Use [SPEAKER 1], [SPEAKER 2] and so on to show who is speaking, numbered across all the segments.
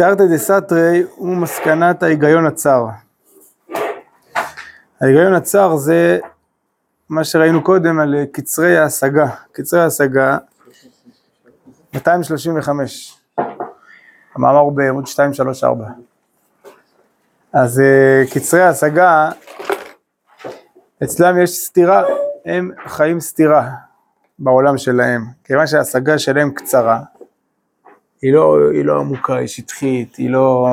[SPEAKER 1] תרתי דסתרי הוא מסקנת ההיגיון הצר. ההיגיון הצר זה מה שראינו קודם על קצרי ההשגה. קצרי ההשגה, 235. המאמר הוא בעמוד 234. אז אה, קצרי ההשגה, אצלם יש סתירה, הם חיים סתירה בעולם שלהם, כיוון שההשגה שלהם קצרה, היא לא, היא לא עמוקה, היא שטחית, היא לא,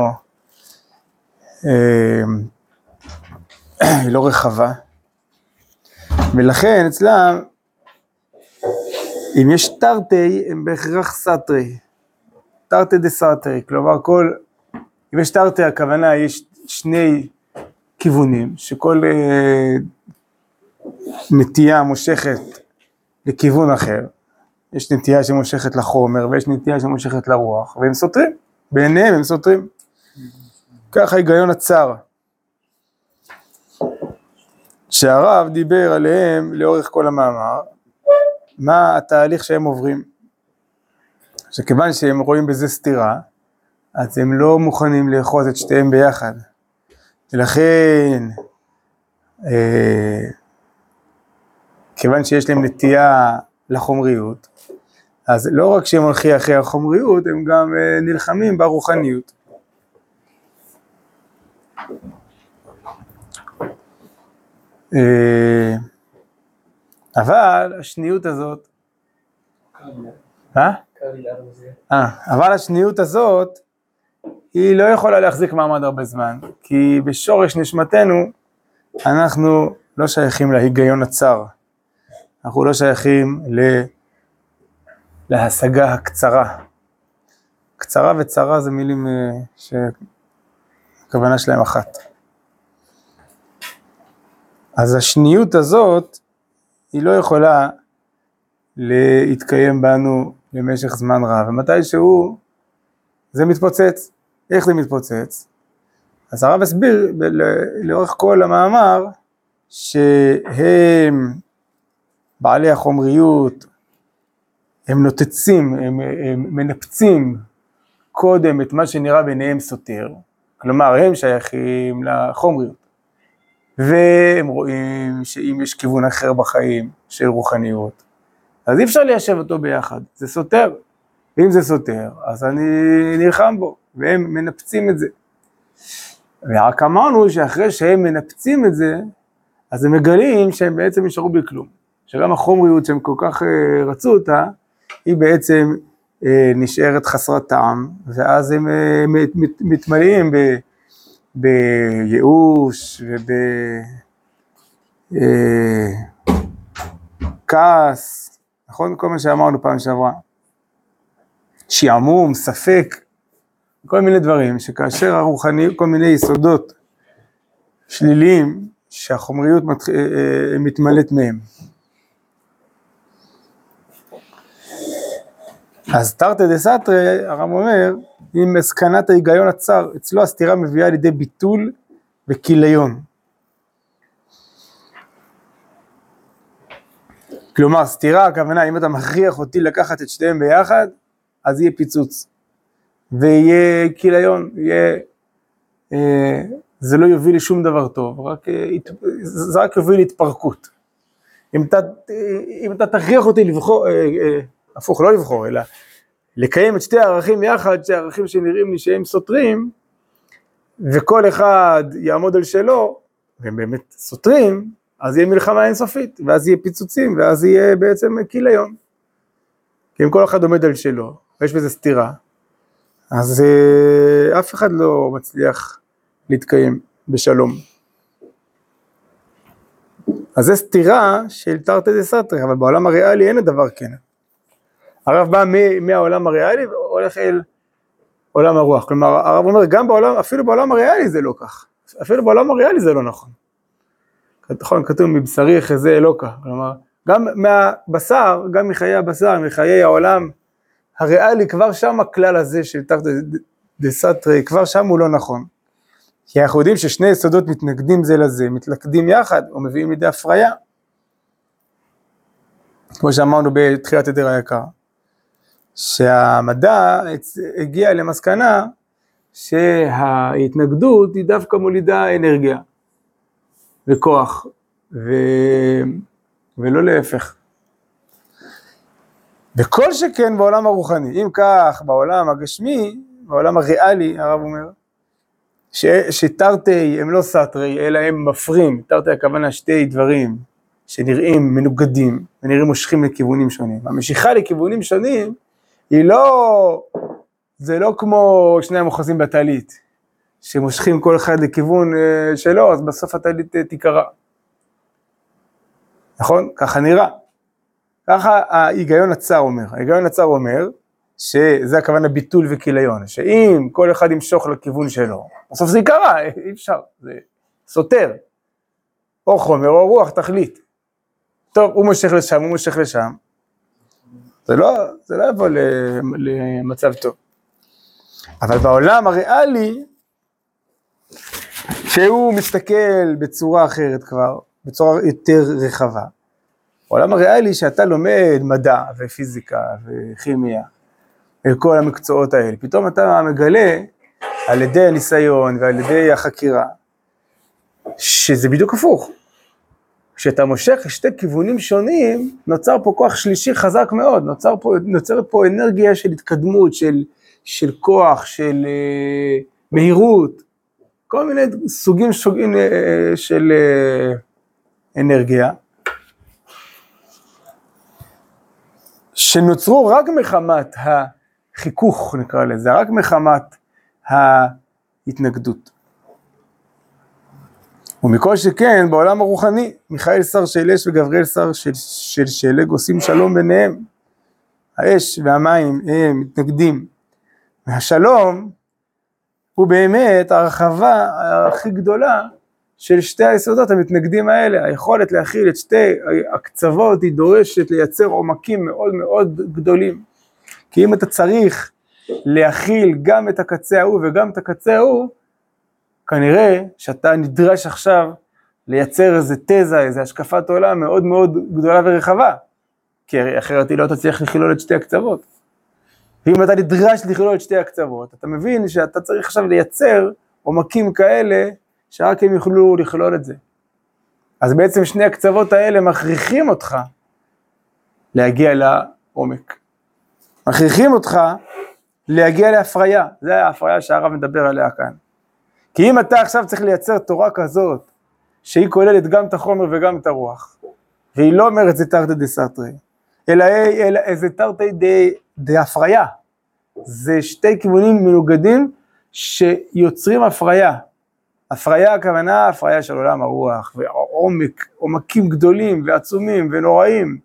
[SPEAKER 1] אה, היא לא רחבה, ולכן אצלם, אם יש תרתי, הם בהכרח סתרי, תרתי דה סתרי, כלומר כל, אם יש תרתי הכוונה יש שני כיוונים, שכל אה, נטייה מושכת לכיוון אחר, יש נטייה שמושכת לחומר ויש נטייה שמושכת לרוח, והם סותרים, בעיניהם הם סותרים. ככה ההיגיון הצר. שהרב דיבר עליהם לאורך כל המאמר, מה התהליך שהם עוברים. שכיוון שהם רואים בזה סתירה, אז הם לא מוכנים לאחוז את שתיהם ביחד. ולכן, אה, כיוון שיש להם נטייה לחומריות, אז לא רק שהם הולכים אחרי החומריות, הם גם אה, נלחמים ברוחניות. אה, אבל השניות הזאת, אה? אבל השניות הזאת, היא לא יכולה להחזיק מעמד הרבה זמן, כי בשורש נשמתנו אנחנו לא שייכים להיגיון הצר, אנחנו לא שייכים ל... להשגה הקצרה. קצרה וצרה זה מילים אה, שהכוונה שלהם אחת. אז השניות הזאת, היא לא יכולה להתקיים בנו למשך זמן רב, ומתי שהוא זה מתפוצץ. איך זה מתפוצץ? אז הרב הסביר לאורך כל המאמר שהם בעלי החומריות, הם נותצים, הם, הם מנפצים קודם את מה שנראה ביניהם סותר, כלומר הם שייכים לחומריות, והם רואים שאם יש כיוון אחר בחיים של רוחניות, אז אי אפשר ליישב אותו ביחד, זה סותר, ואם זה סותר, אז אני נלחם בו, והם מנפצים את זה. ורק אמרנו שאחרי שהם מנפצים את זה, אז הם מגלים שהם בעצם נשארו בלי כלום. שגם החומריות שהם כל כך אה, רצו אותה, היא בעצם אה, נשארת חסרת טעם, ואז הם אה, מתמלאים בייאוש ובכעס, נכון? כל מה שאמרנו פעם שעברה. שעמום, ספק, כל מיני דברים, שכאשר הרוחני, כל מיני יסודות שליליים, שהחומריות מת, מתמלאת מהם. אז תרתי דה סתרי, הרב אומר, היא מסקנת ההיגיון הצר, אצלו הסתירה מביאה לידי ביטול וכיליון. כלומר, סתירה, הכוונה, אם אתה מכריח אותי לקחת את שתיהם ביחד, אז יהיה פיצוץ. ויהיה כיליון, יהיה... אה, זה לא יוביל לשום דבר טוב, רק, אה, זה רק יוביל להתפרקות. אם אתה, אם אתה תכריח אותי לבחור, אה, אה, הפוך, לא לבחור, אלא לקיים את שתי הערכים יחד, שתי ערכים שנראים לי שהם סותרים, וכל אחד יעמוד על שלו, והם באמת סותרים, אז יהיה מלחמה אינסופית, ואז יהיה פיצוצים, ואז יהיה בעצם כיליון. כי אם כל אחד עומד על שלו, ויש בזה סתירה, אז אה, אף אחד לא מצליח להתקיים בשלום. אז זה סתירה של תרתי דה סתרי, אבל בעולם הריאלי אין הדבר כן. הרב בא מהעולם הריאלי והולך אל עולם הרוח. כלומר, הרב אומר, גם בעולם, אפילו בעולם הריאלי זה לא כך. אפילו בעולם הריאלי זה לא נכון. נכון, כתוב מבשרי חזה אלוקה. כלומר, גם מהבשר, גם מחיי הבשר, מחיי העולם הריאלי, כבר שם הכלל הזה של תחת דה סתרי, כבר שם הוא לא נכון. כי אנחנו יודעים ששני יסודות מתנגדים זה לזה, מתלכדים יחד, או מביאים לידי הפריה. כמו שאמרנו בתחילת עדר היקר. שהמדע הגיע למסקנה שההתנגדות היא דווקא מולידה אנרגיה וכוח, ו... ולא להפך. וכל שכן בעולם הרוחני, אם כך בעולם הגשמי, בעולם הריאלי, הרב אומר, ש... שתרתי הם לא סתרי, אלא הם מפרים, תרתי הכוונה שתי דברים שנראים מנוגדים ונראים מושכים לכיוונים שונים. המשיכה לכיוונים שונים היא לא, זה לא כמו שני המוחזים בטלית, שמושכים כל אחד לכיוון אה, שלו, אז בסוף הטלית אה, תיקרע. נכון? ככה נראה. ככה ההיגיון הצר אומר. ההיגיון הצר אומר, שזה הכוונה ביטול וכיליון, שאם כל אחד ימשוך לכיוון שלו, בסוף זה ייקרע, אי אפשר, זה סותר. או חומר או רוח, תחליט. טוב, הוא מושך לשם, הוא מושך לשם. זה לא, זה לא יבוא למצב טוב. אבל בעולם הריאלי, שהוא מסתכל בצורה אחרת כבר, בצורה יותר רחבה, בעולם הריאלי שאתה לומד מדע ופיזיקה וכימיה, וכל המקצועות האלה, פתאום אתה מגלה על ידי הניסיון ועל ידי החקירה, שזה בדיוק הפוך. כשאתה מושך לשתי כיוונים שונים, נוצר פה כוח שלישי חזק מאוד, נוצר פה, נוצרת פה אנרגיה של התקדמות, של, של כוח, של אה, מהירות, כל מיני סוגים שוגים אה, של אה, אנרגיה, שנוצרו רק מחמת החיכוך, נקרא לזה, רק מחמת ההתנגדות. ומכל שכן בעולם הרוחני, מיכאל שר של אש וגבריאל שר של, של שלג עושים שלום ביניהם. האש והמים הם מתנגדים. והשלום הוא באמת הרחבה הכי גדולה של שתי היסודות המתנגדים האלה. היכולת להכיל את שתי הקצוות היא דורשת לייצר עומקים מאוד מאוד גדולים. כי אם אתה צריך להכיל גם את הקצה ההוא וגם את הקצה ההוא, כנראה שאתה נדרש עכשיו לייצר איזה תזה, איזה השקפת עולם מאוד מאוד גדולה ורחבה, כי אחרת היא לא תצליח לכלול את שתי הקצוות. ואם אתה נדרש לכלול את שתי הקצוות, אתה מבין שאתה צריך עכשיו לייצר עומקים כאלה שרק הם יוכלו לכלול את זה. אז בעצם שני הקצוות האלה מכריחים אותך להגיע לעומק. מכריחים אותך להגיע להפריה, זה ההפריה שהרב מדבר עליה כאן. כי אם אתה עכשיו צריך לייצר תורה כזאת, שהיא כוללת גם את החומר וגם את הרוח, והיא לא אומרת זה תרתי דה סתרי, אלא, אלא זה תרתי דה הפריה. זה שתי כיוונים מנוגדים שיוצרים הפריה. הפריה הכוונה הפריה של עולם הרוח, ועומק, עומקים גדולים ועצומים ונוראים,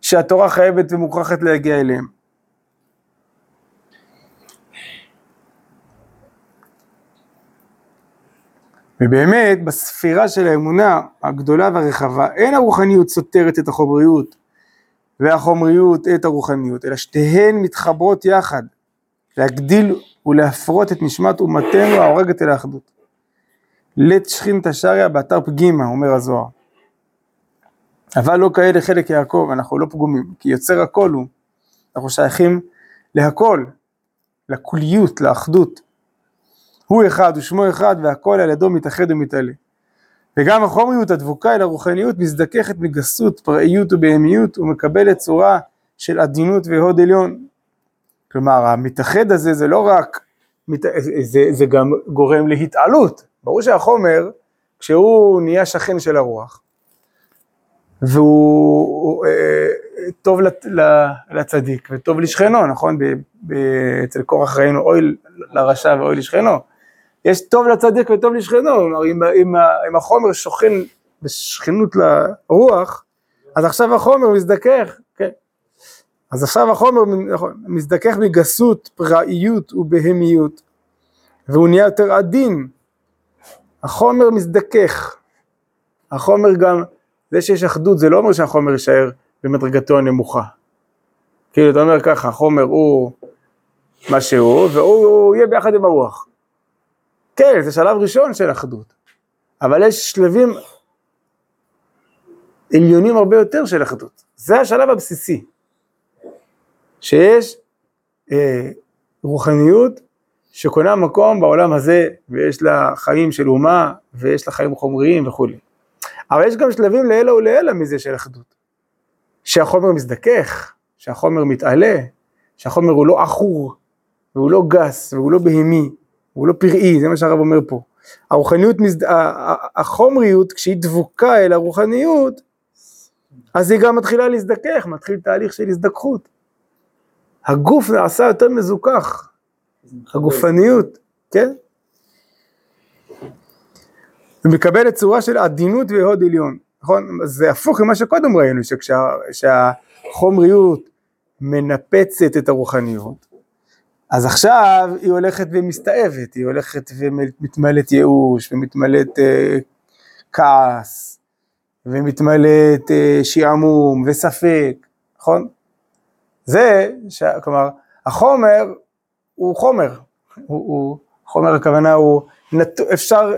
[SPEAKER 1] שהתורה חייבת ומוכרחת להגיע אליהם. ובאמת, בספירה של האמונה הגדולה והרחבה, אין הרוחניות סותרת את החומריות, והחומריות את הרוחניות, אלא שתיהן מתחברות יחד, להגדיל ולהפרות את נשמת אומתנו ההורגת אל האחדות. לית שכינתא שריא באתר פגימה, אומר הזוהר. אבל לא כאלה חלק יעקב, אנחנו לא פגומים, כי יוצר הכל הוא. אנחנו שייכים להכל, לכוליות, לאחדות. הוא אחד ושמו אחד והכל על ידו מתאחד ומתעלה. וגם החומריות הדבוקה אל הרוחניות מזדככת מגסות, פראיות ובהמיות ומקבלת צורה של עדינות והוד עליון. כלומר המתאחד הזה זה לא רק, זה, זה גם גורם להתעלות. ברור שהחומר, כשהוא נהיה שכן של הרוח, והוא אה, טוב לצדיק וטוב לשכנו, נכון? אצל קורח ראינו אוי לרשע ואוי לשכנו. יש טוב לצדיק וטוב לשכנו, כלומר אם, אם, אם החומר שוכן בשכנות לרוח, אז עכשיו החומר מזדכך, כן. אז עכשיו החומר נכון, מזדכך מגסות, פראיות ובהמיות, והוא נהיה יותר עדין. החומר מזדכך. החומר גם, זה שיש אחדות זה לא אומר שהחומר יישאר במדרגתו הנמוכה. כאילו אתה אומר ככה, החומר הוא מה שהוא, והוא יהיה ביחד עם הרוח. כן, זה שלב ראשון של אחדות, אבל יש שלבים עליונים הרבה יותר של אחדות. זה השלב הבסיסי, שיש אה, רוחניות שקונה מקום בעולם הזה, ויש לה חיים של אומה, ויש לה חיים חומריים וכולי. אבל יש גם שלבים לעילא ולעילא מזה של אחדות. שהחומר מזדכך, שהחומר מתעלה, שהחומר הוא לא עכור, והוא לא גס, והוא לא בהמי, והוא לא פראי, זה מה שהרב אומר פה. הרוחניות, מזד... החומריות, כשהיא דבוקה אל הרוחניות, אז היא גם מתחילה להזדכך, מתחיל תהליך של הזדככות. הגוף נעשה יותר מזוכח, הגופניות, כן? ומקבלת צורה של עדינות והוד עליון, נכון? זה הפוך ממה שקודם ראינו, שכשהחומריות מנפצת את הרוחניות, אז עכשיו היא הולכת ומסתאבת, היא הולכת ומתמלאת ייאוש, ומתמלאת uh, כעס, ומתמלאת uh, שעמום וספק, נכון? זה, ש... כלומר, החומר הוא חומר, הוא, הוא חומר הכוונה הוא, נת... אפשר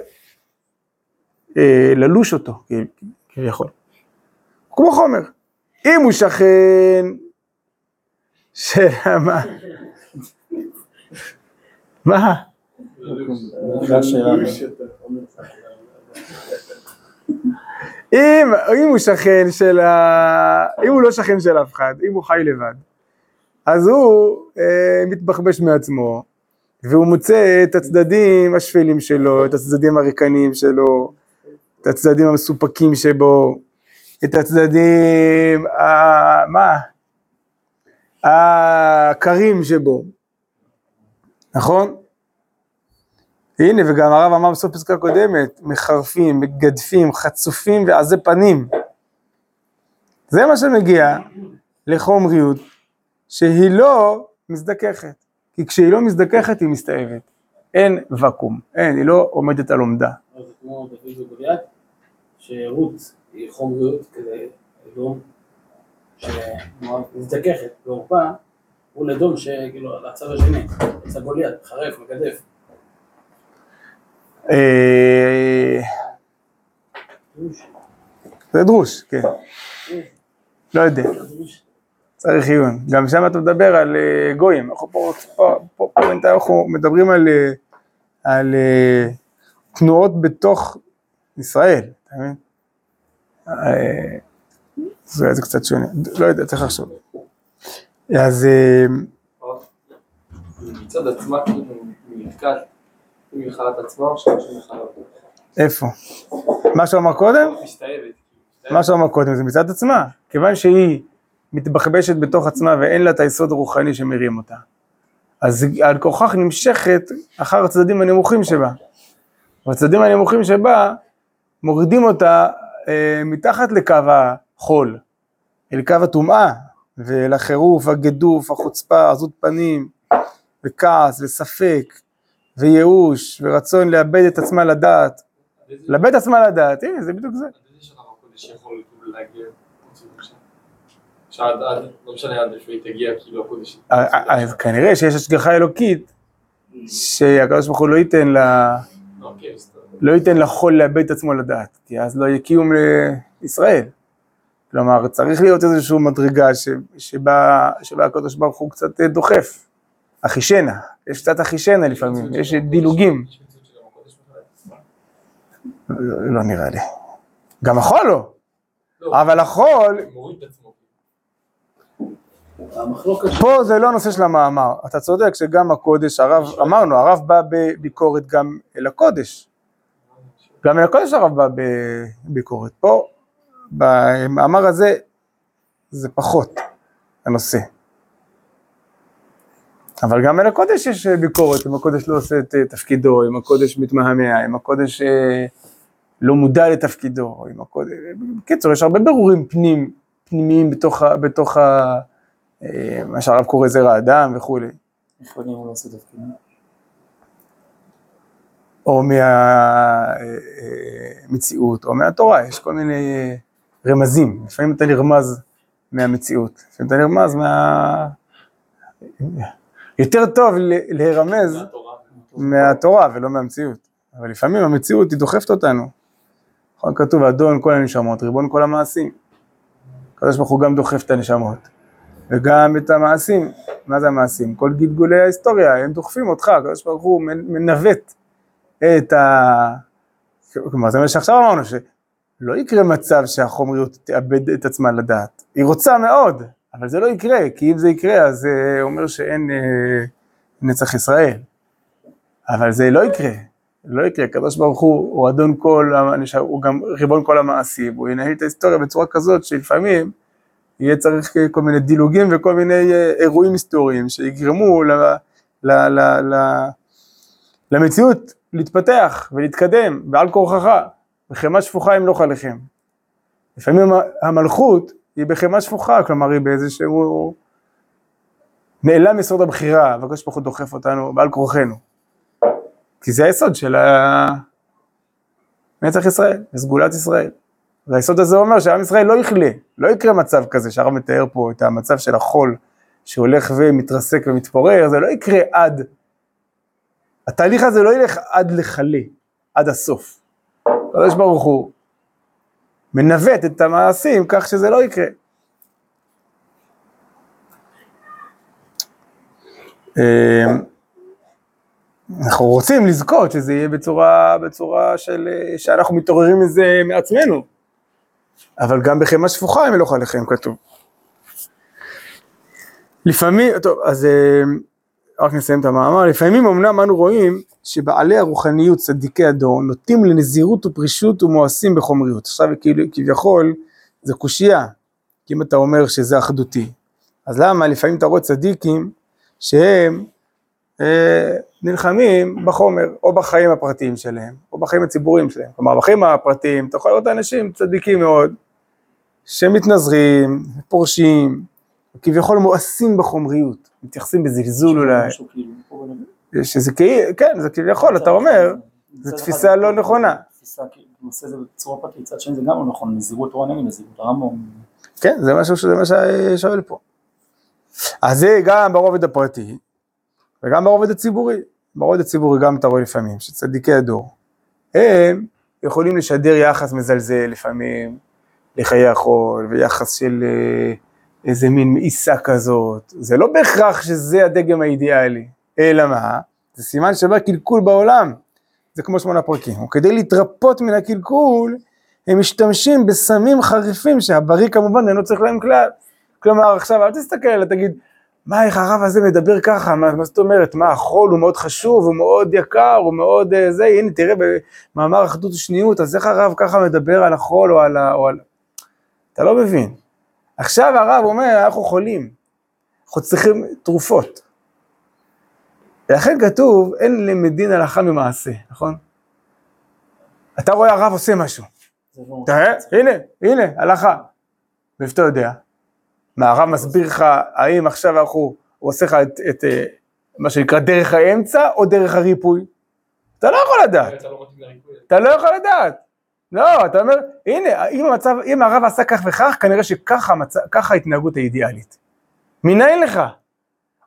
[SPEAKER 1] אה, ללוש אותו כביכול, כמו חומר. אם הוא שכן, שאלה מה? מה? אם, אם הוא שכן של ה... אם הוא לא שכן של אף אחד, אם הוא חי לבד, אז הוא אה, מתבחבש מעצמו, והוא מוצא את הצדדים השפלים שלו, את הצדדים הריקניים שלו, את הצדדים המסופקים שבו, את הצדדים, ה... מה? הקרים שבו, נכון? הנה, וגם הרב אמר בסוף פסקה קודמת, מחרפים, מגדפים, חצופים ועזי פנים. זה מה שמגיע לחומריות, שהיא לא מזדככת. כי כשהיא לא מזדככת היא מסתאבת. אין ואקום, אין, היא לא עומדת על עומדה.
[SPEAKER 2] זה כמו דוד וגוליית, שרות היא חומריות כדי לדום, שמזדככת בעורפה, הוא לדום שכאילו לצד השני, אצל גוליית, מחרף, מגדף.
[SPEAKER 1] אה, זה דרוש, כן. לא יודע, צריך עיון. גם שם אתה מדבר על אה, גויים. אנחנו פה, אנחנו מדברים על, אה, על תנועות בתוך ישראל, אתה מבין? זה קצת שונה, לא יודע, צריך לחשוב. אז...
[SPEAKER 3] מצד עצמה כאילו נתקל עם מחלת עצמה או שיש מחלות?
[SPEAKER 1] איפה? מה שהוא אמר קודם?
[SPEAKER 3] מסתאבת.
[SPEAKER 1] מה שהוא אמר קודם זה מצד עצמה, כיוון שהיא מתבחבשת בתוך עצמה ואין לה את היסוד הרוחני שמרים אותה. אז על כוכך נמשכת אחר הצדדים הנמוכים שבה. והצדדים הנמוכים שבה מורידים אותה אה, מתחת לקו החול, אל קו הטומאה, ואל החירוף, הגדוף, החוצפה, עזות פנים, וכעס, וספק, וייאוש, ורצון לאבד את עצמה לדעת. לאבד את עצמה לדעת, הנה, זה בדיוק זה.
[SPEAKER 3] שעד, לא משנה עד איפה היא תגיע, כאילו הקודש.
[SPEAKER 1] אז כנראה שיש השגחה אלוקית, שהקדוש ברוך הוא לא ייתן לה...
[SPEAKER 3] אוקיי,
[SPEAKER 1] לא ייתן לחול לאבד את עצמו לדעת, כי אז לא יהיה קיום לישראל. כלומר, צריך להיות איזושהי מדרגה ש, שבה, שבה הקדוש ברוך הוא קצת אה, דוחף. אחישנה, יש קצת אחישנה לפעמים, יש דילוגים. לא לא נראה לי. גם החול לא,
[SPEAKER 3] לא,
[SPEAKER 1] אבל החול, פה זה לא הנושא של המאמר. אתה צודק שגם הקודש, הרב, אמרנו, הרב בא בביקורת גם אל הקודש. גם אל הקודש הרב בא בביקורת. פה, במאמר הזה, זה פחות הנושא. אבל גם אל הקודש יש ביקורת, אם הקודש לא עושה את אה, תפקידו, אם הקודש מתמהמה, אם הקודש אה, לא מודע לתפקידו, אם הקודש... בקיצור, יש הרבה בירורים פנים, פנימיים בתוך, בתוך ה... אה, מה שהרב קורא זרע האדם וכולי,
[SPEAKER 2] איך יודעים הוא לא עושה תפקיד?
[SPEAKER 1] או מהמציאות, או מהתורה, יש כל מיני אה, רמזים, לפעמים אתה נרמז מהמציאות, לפעמים אתה נרמז מה... יותר טוב להירמז.
[SPEAKER 3] מהתורה
[SPEAKER 1] ולא מהמציאות, אבל לפעמים המציאות היא דוחפת אותנו. נכון, כתוב, אדון כל הנשמות, ריבון כל המעשים. הקדוש ברוך הוא גם דוחף את הנשמות, וגם את המעשים מה זה המעשים? כל גלגולי ההיסטוריה, הם דוחפים אותך, הקדוש ברוך הוא מנווט את ה... כלומר, זה מה שעכשיו אמרנו, שלא יקרה מצב שהחומריות תאבד את עצמה לדעת. היא רוצה מאוד, אבל זה לא יקרה, כי אם זה יקרה, אז זה אומר שאין אה, נצח ישראל. אבל זה לא יקרה, לא יקרה, הקדוש ברוך הוא, הוא אדון כל, הוא גם ריבון כל המעשים, הוא ינהל את ההיסטוריה בצורה כזאת שלפעמים יהיה צריך כל מיני דילוגים וכל מיני אה, אירועים היסטוריים שיגרמו ל, ל, ל, ל, למציאות להתפתח ולהתקדם בעל כורחך, בחמאה שפוכה ימלוך עליכם. לפעמים המלכות היא בחמאה שפוכה, כלומר היא באיזשהו נעלם יסוד הבחירה, והקדוש ברוך הוא דוחף אותנו בעל כורחנו. כי זה היסוד של נצח ישראל, סגולת ישראל. והיסוד הזה אומר שעם ישראל לא יכלה, לא יקרה מצב כזה שהרב מתאר פה את המצב של החול שהולך ומתרסק ומתפורר, זה לא יקרה עד, התהליך הזה לא ילך עד לכלה, עד הסוף. הקדוש ברוך הוא מנווט את המעשים כך שזה לא יקרה. אמ, אנחנו רוצים לזכות שזה יהיה בצורה, בצורה של, שאנחנו מתעוררים מזה מעצמנו, אבל גם בחמאה שפוכה הם אלוך עליכם כתוב. לפעמים, טוב, אז אה, רק נסיים את המאמר, לפעמים אמנם אנו רואים שבעלי הרוחניות, צדיקי הדור, נוטים לנזירות ופרישות ומואסים בחומריות. עכשיו כאילו, כביכול זה קושייה, כי אם אתה אומר שזה אחדותי, אז למה לפעמים אתה רואה צדיקים שהם אה, נלחמים בחומר, או בחיים הפרטיים שלהם, או בחיים הציבוריים שלהם. כלומר, בחיים הפרטיים אתה יכול לראות אנשים צדיקים מאוד, שמתנזרים, פורשים, כביכול מואסים בחומריות, מתייחסים בזלזול אולי. שזה כאילו, כן, זה כביכול, אתה אומר, זו תפיסה לא נכונה.
[SPEAKER 2] תפיסה, כאילו, עושה זה בצורה פרטית, צד שני זה גם לא נכון, נזירות תורה נגד נזירות הרמב"ם.
[SPEAKER 1] כן, זה משהו שזה מה ששואל פה. אז זה גם ברובד הפרטי, וגם ברובד הציבורי. ברובד הציבורי גם אתה רואה לפעמים, שצדיקי הדור, הם יכולים לשדר יחס מזלזל לפעמים לחיי החול, ויחס של אה, איזה מין מאיסה כזאת. זה לא בהכרח שזה הדגם האידיאלי, אלא מה? זה סימן שבא קלקול בעולם. זה כמו שמונה פרקים. וכדי להתרפות מן הקלקול, הם משתמשים בסמים חריפים שהבריא כמובן אינו צריך להם כלל. כלומר עכשיו אל תסתכל אלא תגיד מה, איך הרב הזה מדבר ככה, מה, מה זאת אומרת, מה, החול הוא מאוד חשוב, הוא מאוד יקר, הוא מאוד uh, זה, הנה תראה במאמר אחדות ושניות, אז איך הרב ככה מדבר על החול או על ה... או על... אתה לא מבין. עכשיו הרב אומר, אנחנו חולים, אנחנו צריכים תרופות. ולכן כתוב, אין למדין הלכה ממעשה, נכון? אתה רואה הרב עושה משהו. לא תראה, הנה, הנה, הלכה. ואיפה אתה יודע? מה, הרב מסביר לך, האם עכשיו אנחנו, הוא עושה לך את, את אה, מה שנקרא דרך האמצע, או דרך הריפוי? אתה לא יכול לדעת. אתה לא יכול לדעת. לא, אתה אומר, הנה, אם המצב, אם הרב עשה כך וכך, כנראה שככה המצב, ההתנהגות האידיאלית. מנין לך?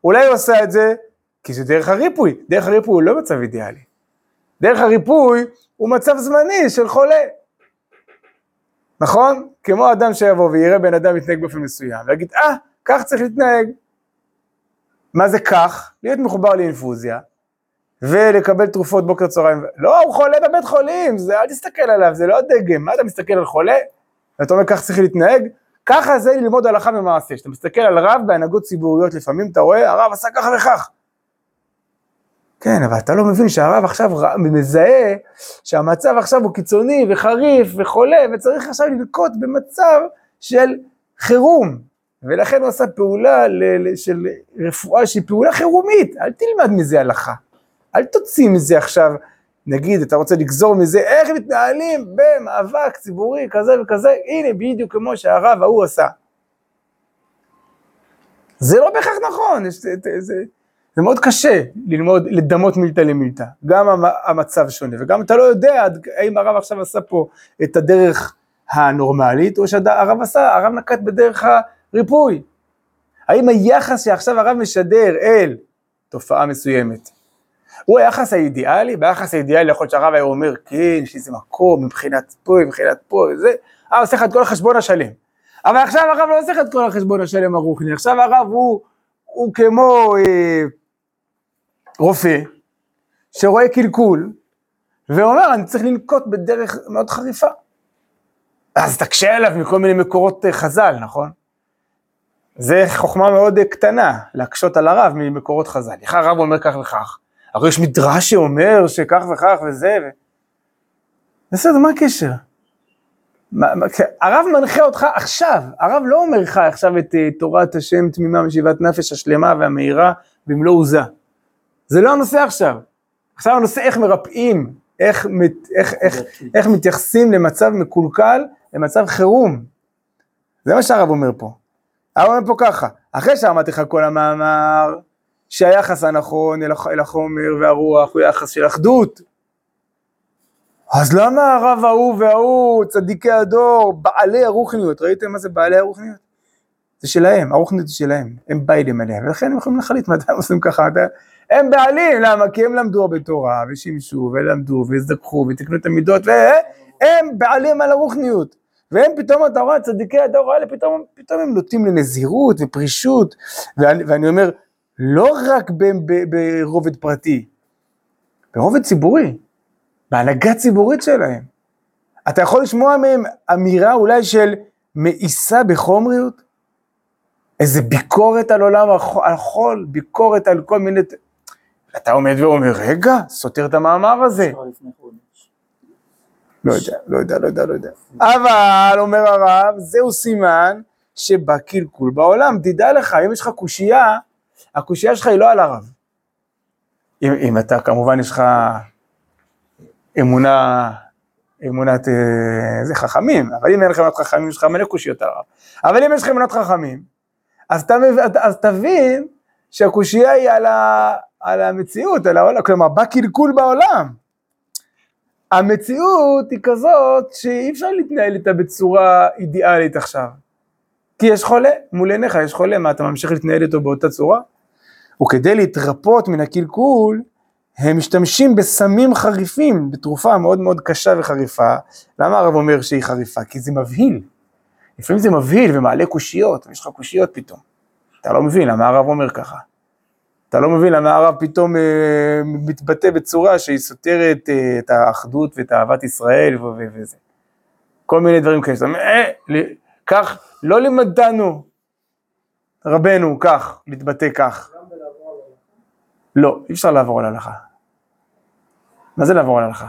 [SPEAKER 1] אולי הוא עושה את זה כי זה דרך הריפוי. דרך הריפוי הוא לא מצב אידיאלי. דרך הריפוי הוא מצב זמני של חולה. נכון? כמו אדם שיבוא ויראה בן אדם מתנהג באופן מסוים, ויגיד, אה, כך צריך להתנהג. מה זה כך? להיות מחובר לאינפוזיה, ולקבל תרופות בוקר צהריים. לא, הוא חולה בבית חולים, זה, אל תסתכל עליו, זה לא דגם. מה אתה מסתכל על חולה? ואתה אומר, כך צריך להתנהג? ככה זה ללמוד הלכה במעשה. כשאתה מסתכל על רב בהנהגות ציבוריות, לפעמים אתה רואה, הרב עשה ככה וכך. כן, אבל אתה לא מבין שהרב עכשיו מזהה שהמצב עכשיו הוא קיצוני וחריף וחולה, וצריך עכשיו לנקוט במצב של חירום. ולכן הוא עשה פעולה של רפואה שהיא פעולה חירומית, אל תלמד מזה הלכה. אל תוציא מזה עכשיו, נגיד, אתה רוצה לגזור מזה איך מתנהלים במאבק ציבורי כזה וכזה, הנה בדיוק כמו שהרב ההוא עשה. זה לא בהכרח נכון, יש, זה, זה, זה מאוד קשה ללמוד, לדמות מילתא למילתא. גם המצב שונה, וגם אתה לא יודע האם הרב עכשיו עשה פה את הדרך הנורמלית, או שהרב עשה, הרב נקט בדרך הריפוי. האם היחס שעכשיו הרב משדר אל תופעה מסוימת, הוא היחס האידיאלי? ביחס האידיאלי יכול להיות שהרב היה אומר, כן, יש לי איזה מקום מבחינת פה, מבחינת פה, וזה, אה, עושה לך את כל החשבון השלם. אבל עכשיו הרב לא עושה לך את כל החשבון השלם הרוחני, עכשיו הרב הוא... הוא כמו אה, רופא שרואה קלקול ואומר, אני צריך לנקוט בדרך מאוד חריפה. אז תקשה עליו מכל מיני מקורות אה, חז"ל, נכון? זה חוכמה מאוד אה, קטנה, להקשות על הרב ממקורות חז"ל. איך הרב אומר כך וכך? הרי יש מדרש שאומר שכך וכך וזה, ו... בסדר, מה הקשר? מה, מה, כן, הרב מנחה אותך עכשיו, הרב לא אומר לך עכשיו את uh, תורת השם תמימה משיבת נפש השלמה והמהירה במלוא עוזה. זה לא הנושא עכשיו. עכשיו הנושא איך מרפאים, איך, איך, איך, איך מתייחסים למצב מקולקל, למצב חירום. זה מה שהרב אומר פה. הרב אומר פה ככה, אחרי שאמרתי לך כל המאמר, שהיחס הנכון אל, הח, אל החומר והרוח הוא יחס של אחדות, אז למה הרב ההוא וההוא, צדיקי הדור, בעלי הרוחניות, ראיתם מה זה בעלי הרוחניות? זה שלהם, הרוחניות היא שלהם, הם ביילים עליה, ולכן הם יכולים להחליט מתי הם עושים ככה, הם בעלים, למה? כי הם למדו הרבה תורה, ושימשו, ולמדו, והזדככו, ותקנו את המידות, והם בעלים על הרוחניות. והם פתאום, אתה רואה, צדיקי הדור האלה, פתאום, פתאום הם נוטים לנזירות ופרישות, ואני, ואני אומר, לא רק ברובד פרטי, ברובד ציבורי. בהנהגה ציבורית שלהם. אתה יכול לשמוע מהם אמירה אולי של מאיסה בחומריות? איזה ביקורת על עולם החול, ביקורת על כל מיני... אתה עומד ואומר, רגע, סותר את המאמר הזה. לא יודע, לא יודע, לא יודע, לא יודע. אבל, אומר הרב, זהו סימן שבא קלקול בעולם. תדע לך, אם יש לך קושייה, הקושייה שלך היא לא על הרב. אם, אם אתה, כמובן, יש לך אמונה, אמונת איזה אה, חכמים, אבל אם אין לך אמונת חכמים, יש לך מלא קושיות על הרב. אבל אם יש לך אמונת חכמים, אז, אתה, אז תבין שהקושייה היא על, ה, על המציאות, על העולם, כלומר, בא קלקול בעולם. המציאות היא כזאת שאי אפשר להתנהל איתה בצורה אידיאלית עכשיו. כי יש חולה, מול עיניך יש חולה, מה אתה ממשיך להתנהל איתו באותה צורה? וכדי להתרפות מן הקלקול, הם משתמשים בסמים חריפים, בתרופה מאוד מאוד קשה וחריפה. למה הרב אומר שהיא חריפה? כי זה מבהיל. לפעמים זה מבהיל ומעלה קושיות, יש לך קושיות פתאום. אתה לא מבין למה הרב אומר ככה. אתה לא מבין למה הרב פתאום אה, מתבטא בצורה שהיא סותרת אה, את האחדות ואת אהבת ישראל וזה. כל מיני דברים כאלה. אה, כך, לא לימדנו רבנו כך, להתבטא כך. לא, אי אפשר לעבור על הלכה. מה זה לעבור על הלכה?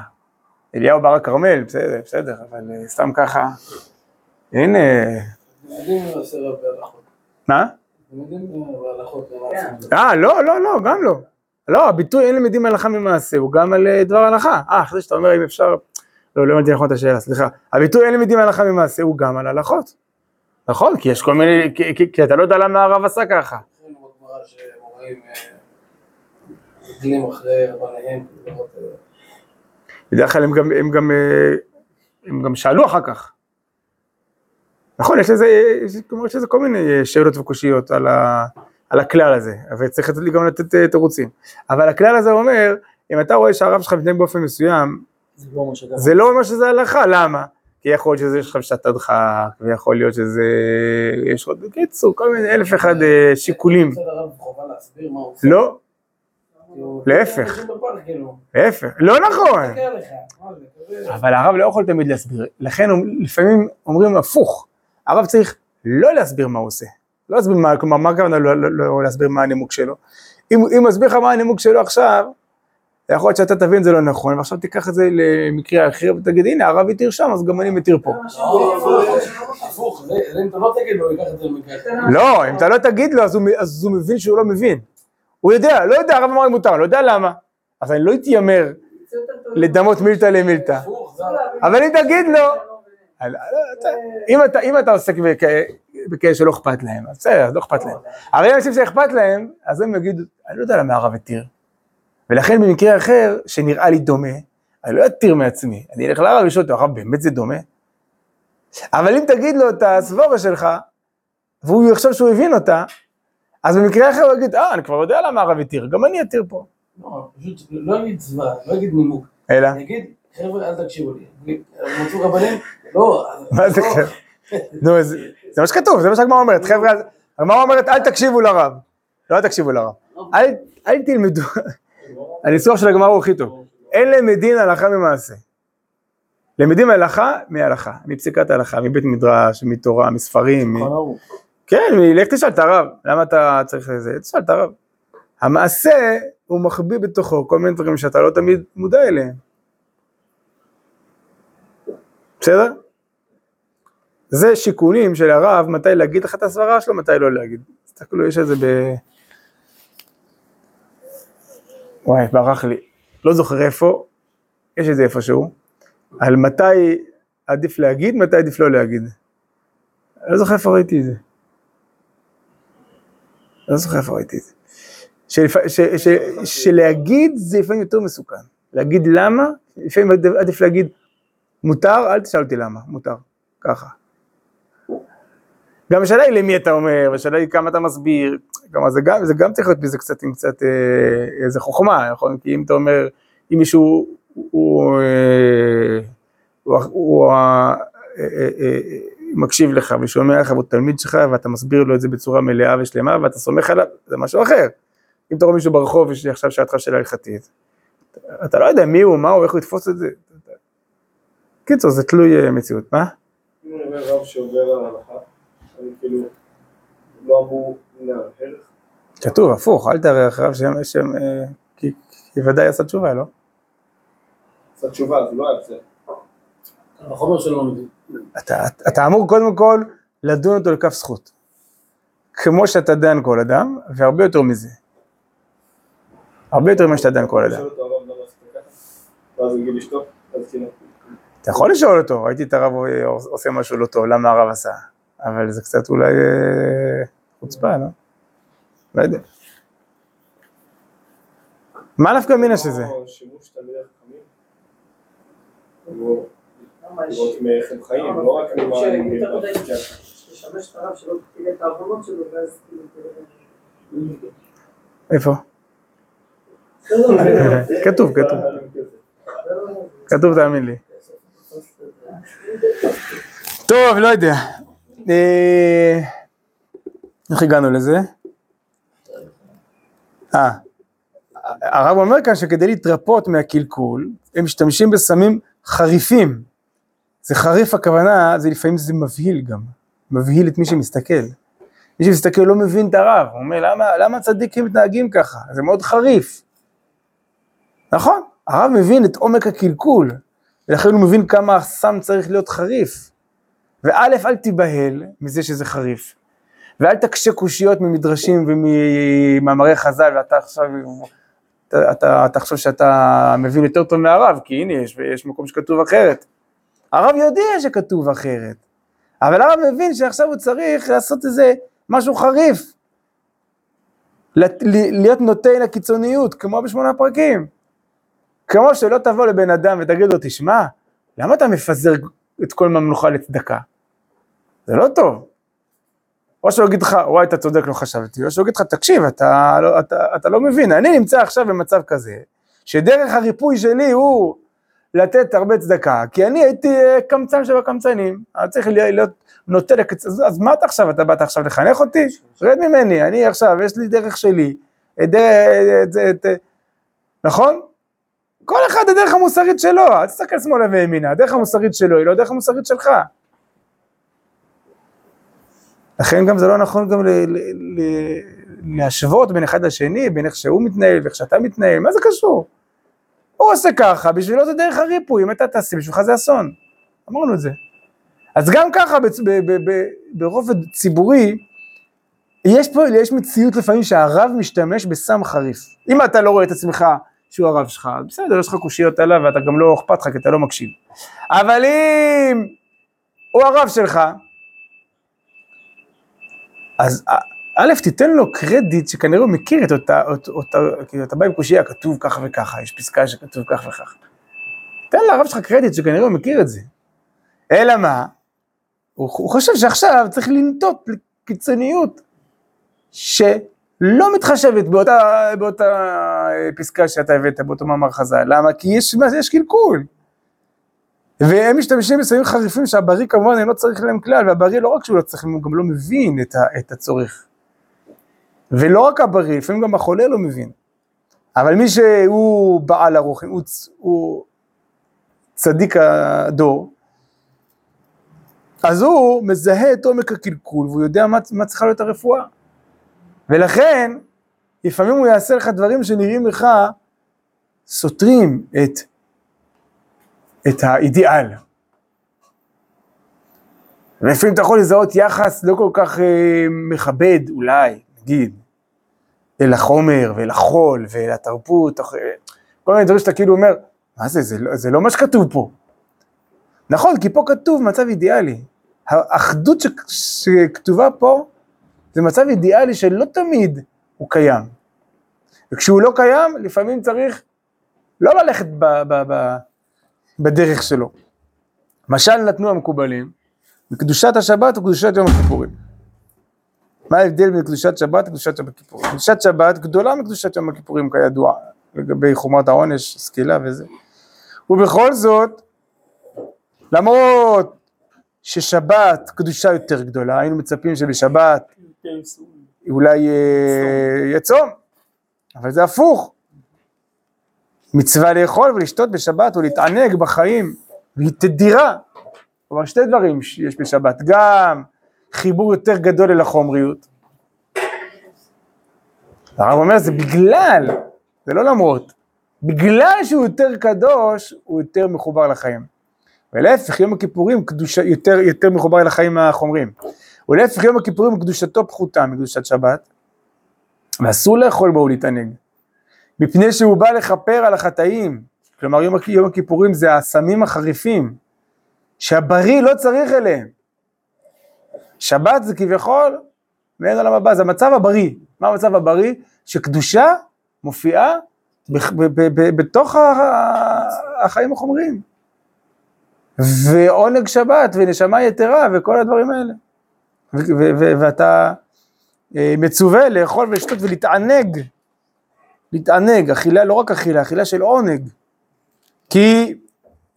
[SPEAKER 1] אליהו בר הכרמל, בסדר, בסדר, אבל אה, סתם ככה, אין... מה? אה, לא, לא, לא, גם לא. לא, הביטוי אין למדים הלכה ממעשה, הוא גם על אה, דבר הלכה. אה, אחרי שאתה אומר אם אפשר... לא, לא הבנתי נכון את השאלה, סליחה. הביטוי אין למדים הלכה ממעשה, הוא גם על הלכות. נכון, כי יש כל מיני... כי אתה לא יודע למה הרב עשה ככה.
[SPEAKER 2] דגלים אחרי רבניהם.
[SPEAKER 1] בדרך כלל הם גם, הם גם, אה, הם גם שאלו אחר כך. נכון, יש לזה, יש, כלומר, יש לזה כל מיני אה, שאלות וקושיות על, ה, על הכלל הזה, וצריך גם לתת אה, תירוצים. אבל הכלל הזה אומר, אם אתה רואה שהרב שלך מתנהג באופן מסוים, זה לא אומר שזה הלכה, למה? כי יכול להיות שזה יש לך פשט הדחק, ויכול להיות שזה, יש עוד, בקיצור, כל מיני אלף אחד שיקולים. לא, להפך, להפך, לא נכון, אבל הרב לא יכול תמיד להסביר, לכן לפעמים אומרים הפוך, הרב צריך לא להסביר מה הוא עושה, לא להסביר מה, כלומר מה הכוונה לא, לא, לא להסביר מה הנימוק שלו, אם הוא מסביר לך מה הנימוק שלו עכשיו, יכול להיות שאתה תבין זה לא נכון, ועכשיו תיקח את זה למקרה אחר ותגיד הנה הרב התיר שם אז גם אני מתיר פה.
[SPEAKER 2] לא,
[SPEAKER 1] אם אתה לא תגיד לו אז הוא מבין שהוא לא מבין. הוא יודע, לא יודע, הרב אמר לי מותר, לא יודע למה. אז אני לא אתיימר לדמות מילתא למילתא. אבל אם תגיד לו, אם אתה עוסק בכאלה שלא אכפת להם, אז בסדר, לא אכפת להם. אם אנשים שאכפת להם, אז הם יגידו, אני לא יודע למה הרב התיר. ולכן במקרה אחר, שנראה לי דומה, אני לא אתיר מעצמי, אני אלך לרב לשאול אותו, הרב באמת זה דומה? אבל אם תגיד לו את הסבורה שלך, והוא יחשוב שהוא הבין אותה, אז במקרה אחר הוא יגיד, אה, אני כבר יודע למה הרב התיר, גם אני אתיר פה.
[SPEAKER 2] לא, פשוט לא אגיד צבא, לא אגיד נימוק.
[SPEAKER 1] אלא?
[SPEAKER 2] אני אגיד, חבר'ה, אל תקשיבו לי. מצאו רבנים? לא.
[SPEAKER 1] מה זה כיף? נו, זה מה שכתוב, זה מה שהגמרא אומרת, חבר'ה, הגמרא אומרת, אל תקשיבו לרב. לא תקשיבו לרב. אל, אל תלמדו, הניסוח של הגמרא הוא הכי טוב. אין למדין הלכה ממעשה. למדים הלכה מהלכה, מפסיקת ההלכה, מבית מדרש, מתורה, מספרים. כן, לך תשאל את הרב, למה אתה צריך לזה? תשאל את הרב. המעשה הוא מחביא בתוכו כל מיני דברים שאתה לא תמיד מודע אליהם. בסדר? זה שיקולים של הרב, מתי להגיד לך את הסברה שלו, מתי לא להגיד. תסתכלו, יש איזה ב... וואי, ברח לי. לא זוכר איפה, יש את זה איפשהו, על מתי עדיף להגיד, מתי עדיף לא להגיד. אני לא זוכר איפה ראיתי את זה. לא זוכר איפה ראיתי את זה. שלהגיד זה לפעמים יותר מסוכן. להגיד למה, לפעמים עדיף להגיד מותר, אל תשאל אותי למה, מותר, ככה. גם השאלה היא למי אתה אומר, והשאלה היא כמה אתה מסביר, כלומר זה גם, זה גם צריך להיות בזה קצת עם קצת אה, איזה חוכמה, נכון? כי אם אתה אומר, אם מישהו הוא, אה, הוא, הוא, הוא אה, מקשיב לך ושומע לך והוא תלמיד שלך ואתה מסביר לו את זה בצורה מלאה ושלמה ואתה סומך עליו, זה משהו אחר. אם אתה רואה מישהו ברחוב יש לי עכשיו שעתך שאלה הלכתית, אתה לא יודע מי הוא, מה הוא, איך הוא יתפוס את זה. קיצור, זה תלוי מציאות, מה?
[SPEAKER 3] אם אני אומר רב שעובר על ההלכה, אני כאילו לא אמור להרהר.
[SPEAKER 1] כתוב, הפוך, אל תארח רב שם, שם, כי כי ודאי עשה תשובה, לא?
[SPEAKER 3] עשה תשובה, זה לא היה בסדר.
[SPEAKER 2] החומר שלו לא מבין.
[SPEAKER 1] אתה, אתה אמור קודם כל לדון אותו לכף זכות. כמו שאתה דן כל אדם, והרבה יותר מזה. הרבה יותר ממה שאתה דן כל אדם.
[SPEAKER 3] אז כאילו.
[SPEAKER 1] אתה יכול לשאול אותו, ראיתי את הרב עושה משהו לא טוב, למה הרב עשה? אבל זה קצת אולי אה, חוצפה, לא? לא יודע. מה נפקא מינה שזה?
[SPEAKER 3] שימוש תלמידי חכמים. או לראות מאיך הם חיים, לא רק ממה הם אומרים.
[SPEAKER 4] לשמש את הרב שלא תראה את העוונות שלו ואז כאילו...
[SPEAKER 1] איפה? כתוב, כתוב. כתוב, תאמין לי. טוב, לא יודע. אה, איך הגענו לזה? אה, הרב אומר כאן שכדי להתרפות מהקלקול, הם משתמשים בסמים חריפים. זה חריף הכוונה, זה לפעמים זה מבהיל גם, מבהיל את מי שמסתכל. מי שמסתכל לא מבין את הרב, הוא אומר למה, למה צדיקים מתנהגים ככה, זה מאוד חריף. נכון, הרב מבין את עומק הקלקול, ולכן הוא מבין כמה הסם צריך להיות חריף. וא', אל תיבהל מזה שזה חריף, ואל תקשה קושיות ממדרשים וממאמרי חז"ל, ואתה עכשיו, אתה, אתה תחשוב שאתה מבין יותר טוב מהרב, כי הנה, יש, יש מקום שכתוב אחרת. הרב יודע שכתוב אחרת, אבל הרב מבין שעכשיו הוא צריך לעשות איזה משהו חריף, להיות נוטה לקיצוניות, כמו בשמונה פרקים. כמו שלא תבוא לבן אדם ותגיד לו, תשמע, למה אתה מפזר את כל ממלוכה לצדקה? זה לא טוב. או שהוא יגיד לך, וואי, אתה צודק, לא חשבתי, או שהוא יגיד לך, תקשיב, אתה, לא, אתה, אתה לא מבין, אני נמצא עכשיו במצב כזה, שדרך הריפוי שלי הוא לתת הרבה צדקה, כי אני הייתי אה, קמצן שבקמצנים, אני צריך להיות נוטה לקצ... אז מה אתה עכשיו, אתה באת עכשיו לחנך אותי? רד ממני, אני עכשיו, יש לי דרך שלי, את, את, נכון? כל אחד הדרך המוסרית שלו, אל תסתכל שמאלה וימינה, הדרך המוסרית שלו היא לא הדרך המוסרית שלך. לכן גם זה לא נכון גם להשוות בין אחד לשני, בין איך שהוא מתנהל ואיך שאתה מתנהל, מה זה קשור? הוא עושה ככה, בשבילו זה דרך הריפוי, אם אתה תעשה, בשבילך זה אסון. אמרנו את זה. אז גם ככה ברובד ציבורי, יש פה, יש מציאות לפעמים שהרב משתמש בסם חריף. אם אתה לא רואה את עצמך שהוא הרב שלך, בסדר, יש לך קושיות עליו ואתה גם לא אכפת לך כי אתה לא מקשיב. אבל אם הוא הרב שלך, אז א', תיתן לו קרדיט שכנראה הוא מכיר את אותה, אות- אותה, כאילו אתה בא עם קושייה, כתוב ככה וככה, יש פסקה שכתוב כך וכך. תן לרב שלך קרדיט שכנראה הוא מכיר את זה. אלא מה? הוא, הוא חושב שעכשיו צריך לנטות לקיצוניות שלא מתחשבת באותה, באותה פסקה שאתה הבאת, באותו מאמר חז"ל. למה? כי יש? יש קלקול. והם משתמשים בסמים חריפים שהבריא כמובן אינו צריך להם כלל, והבריא לא רק שהוא לא צריך הוא גם לא מבין את, ה, את הצורך. ולא רק הבריא, לפעמים גם החולה לא מבין. אבל מי שהוא בעל הרוחים, הוא, צ- הוא צדיק הדור, אז הוא מזהה את עומק הקלקול והוא יודע מה, מה צריכה להיות הרפואה. ולכן, לפעמים הוא יעשה לך דברים שנראים לך סותרים את, את האידיאל. ולפעמים אתה יכול לזהות יחס לא כל כך אה, מכבד, אולי, נגיד, אל החומר ואל החול ואל התרבות, כל מיני דברים שאתה כאילו אומר, מה זה, זה לא, זה לא מה שכתוב פה. נכון, כי פה כתוב מצב אידיאלי. האחדות ש, שכתובה פה זה מצב אידיאלי שלא תמיד הוא קיים. וכשהוא לא קיים, לפעמים צריך לא ללכת ב, ב, ב, בדרך שלו. משל נתנו המקובלים, בקדושת השבת וקדושת יום הכיפורים. מה ההבדל בין קדושת שבת לקדושת יום הכיפורים? קדושת שבת גדולה מקדושת יום הכיפורים כידוע, לגבי חומרת העונש, סקילה וזה. ובכל זאת, למרות ששבת קדושה יותר גדולה, היינו מצפים שבשבת אולי אה, יהיה צום, אבל זה הפוך. מצווה לאכול ולשתות בשבת ולהתענג בחיים, והיא תדירה. כלומר שתי דברים שיש בשבת, גם חיבור יותר גדול אל החומריות. הרב אומר זה בגלל, זה לא למרות, בגלל שהוא יותר קדוש, הוא יותר מחובר לחיים. ולהפך, יום הכיפורים קדושה, יותר, יותר מחובר אל החיים החומריים. ולהפך, יום הכיפורים קדושתו פחותה מקדושת שבת, ואסור לאכול בו ולהתענג. מפני שהוא בא לכפר על החטאים. כלומר, יום, יום הכיפורים זה הסמים החריפים, שהבריא לא צריך אליהם. שבת זה כביכול, ואין עולם הבא, זה המצב הבריא. מה המצב הבריא? שקדושה מופיעה בתוך החיים החומריים. ועונג שבת ונשמה יתרה וכל הדברים האלה. ואתה אה, מצווה לאכול ולשתות ולהתענג. להתענג, אכילה, לא רק אכילה, אכילה של עונג. כי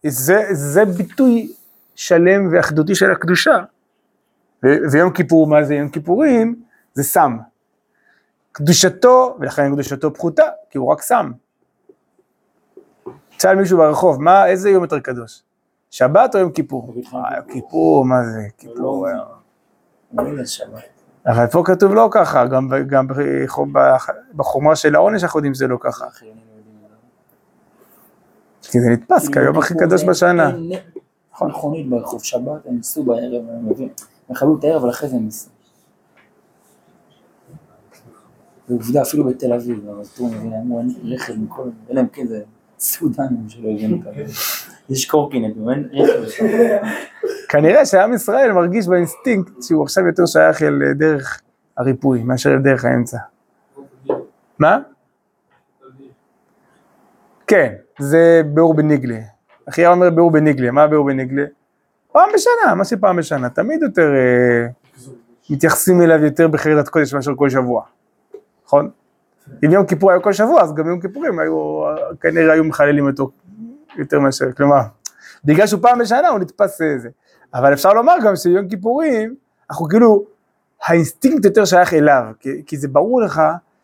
[SPEAKER 1] זה, זה ביטוי שלם ואחדותי של הקדושה. ויום כיפור, מה זה יום כיפורים? זה סם. קדושתו, ולכן קדושתו פחותה, כי הוא רק סם. תשאל מישהו ברחוב, מה, איזה יום יותר קדוש? שבת או יום כיפור? כיפור, מה זה? כיפור.
[SPEAKER 2] שבת.
[SPEAKER 1] אבל פה כתוב לא ככה, גם, ב- גם בחום- בח- בחומרה של העונש אנחנו יודעים שזה לא ככה.
[SPEAKER 2] זה.
[SPEAKER 1] כי זה נתפס כיום הכי קדוש בשנה.
[SPEAKER 2] אין נ- מכונית ברחוב שבת, הם ייסעו בערב, הם מביאים, הם יכבדו את הערב, אבל אחרי זה הם ייסעו. ועובדה, אפילו בתל אביב, הרטור מבין, אמרו, אין רכב מכל, אלא אם כן זה סודנים שלא הבינו ככה. יש קורקינט, אין רכב.
[SPEAKER 1] כנראה שעם ישראל מרגיש באינסטינקט שהוא עכשיו יותר שייך אל אה, דרך הריפוי מאשר אל דרך האמצע. מה? כן, זה ביאור בניגלה. אחיה אומר ביאור בניגלה, מה ביאור בניגלה? פעם בשנה, מה שפעם בשנה, תמיד יותר אה, מתייחסים אליו יותר בחרדת קודש מאשר כל שבוע, נכון? אם יום כיפור היה כל שבוע, אז גם יום כיפורים היו, כנראה היו מחללים אותו יותר מאשר, כלומר, בגלל שהוא פעם בשנה הוא נתפס איזה. אבל אפשר לומר גם שיום כיפורים, אנחנו כאילו, האינסטינקט יותר שייך אליו, כי, כי זה ברור לך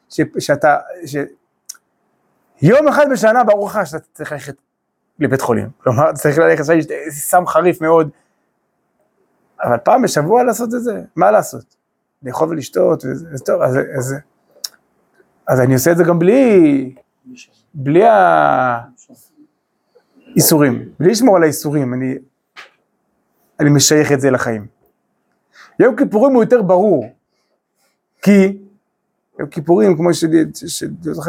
[SPEAKER 1] ש, שאתה, ש... יום אחד בשנה ברור לך שאתה צריך ללכת לבית חולים, כלומר צריך ללכת, סם חריף מאוד, אבל פעם בשבוע לעשות את זה, מה לעשות? לאכול ולשתות, וזה, אז טוב, אז, אז, אז אני עושה את זה גם בלי, בלי האיסורים, בלי לשמור על האיסורים, אני, אני משייך את זה לחיים. יום כיפורים הוא יותר ברור, כי יום כיפורים, כמו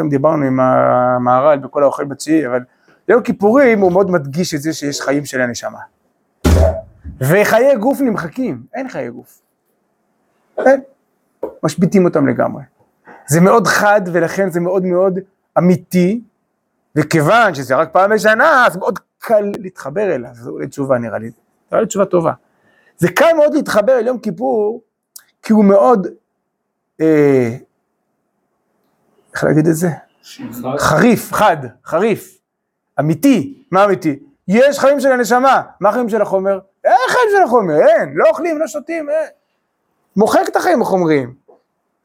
[SPEAKER 1] אם דיברנו עם המהר"ל בכל האוכל בתשיעי, אבל יום כיפורים הוא מאוד מדגיש את זה שיש חיים של הנשמה. וחיי גוף נמחקים, אין חיי גוף. אין, משביתים אותם לגמרי. זה מאוד חד ולכן זה מאוד מאוד אמיתי, וכיוון שזה רק פעם בשנה, אז מאוד קל להתחבר אליו, זו אולי תשובה נראה לי, נראה לי תשובה טובה. זה קל מאוד להתחבר אל יום כיפור, כי הוא מאוד, אה, איך להגיד את זה? חריף, חד, חריף, אמיתי, מה אמיתי? יש חיים של הנשמה, מה החיים של החומר? אין חיים של החומר, אין, לא אוכלים, לא שותים, אין. מוחק את החיים החומריים.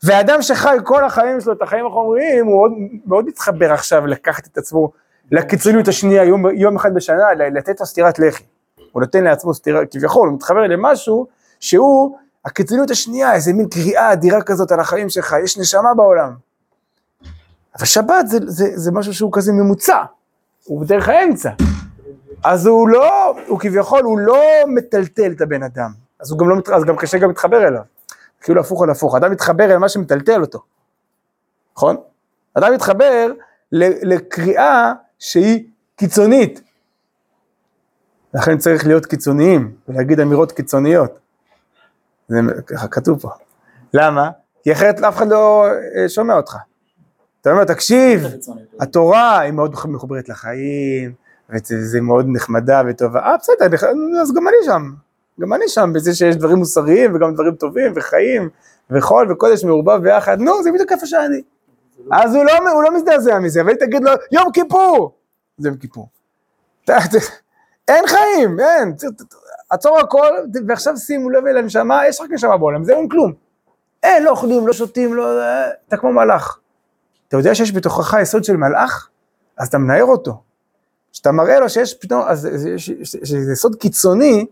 [SPEAKER 1] ואדם שחי כל החיים שלו את החיים החומריים, הוא עוד, מאוד מתחבר עכשיו לקחת את עצמו לקיצוניות השנייה יום, יום אחד בשנה, לתת לו סטירת לחי. הוא נותן לעצמו סטירה, כביכול, הוא מתחבר למשהו שהוא הקיצוניות השנייה, איזה מין קריאה אדירה כזאת על החיים שלך, יש נשמה בעולם. אבל שבת זה, זה, זה משהו שהוא כזה ממוצע, הוא בדרך האמצע. אז הוא לא, הוא כביכול, הוא לא מטלטל את הבן אדם. אז הוא גם לא, אז גם קשה גם להתחבר אליו. כאילו הפוך על הפוך, אדם מתחבר אל מה שמטלטל אותו, נכון? אדם מתחבר לקריאה שהיא קיצונית. לכן צריך להיות קיצוניים ולהגיד אמירות קיצוניות. זה ככה כתוב פה. למה? כי אחרת אף אחד לא אה, שומע אותך. אתה אומר, תקשיב, התורה היא מאוד מחוברת לחיים, וזה מאוד נחמדה וטובה. אה, בסדר, אז גם אני שם. גם אני שם, בזה שיש דברים מוסריים וגם דברים טובים וחיים וחול וקודש מעורבב ביחד, נו, זה בדיוק איפה שאני. אז הוא לא, הוא לא מזדעזע מזה, אבל תגיד לו, יום כיפור! זה יום כיפור. אין חיים, אין, עצור הכל, ועכשיו שימו לב אל הנשמה, יש רק נשמה בעולם, זה אין כלום. אין, לא אוכלים, לא שותים, לא... אתה כמו מלאך. אתה יודע שיש בתוכך יסוד של מלאך? אז אתה מנער אותו. כשאתה מראה לו שיש פתאום, אז שזה יסוד קיצוני,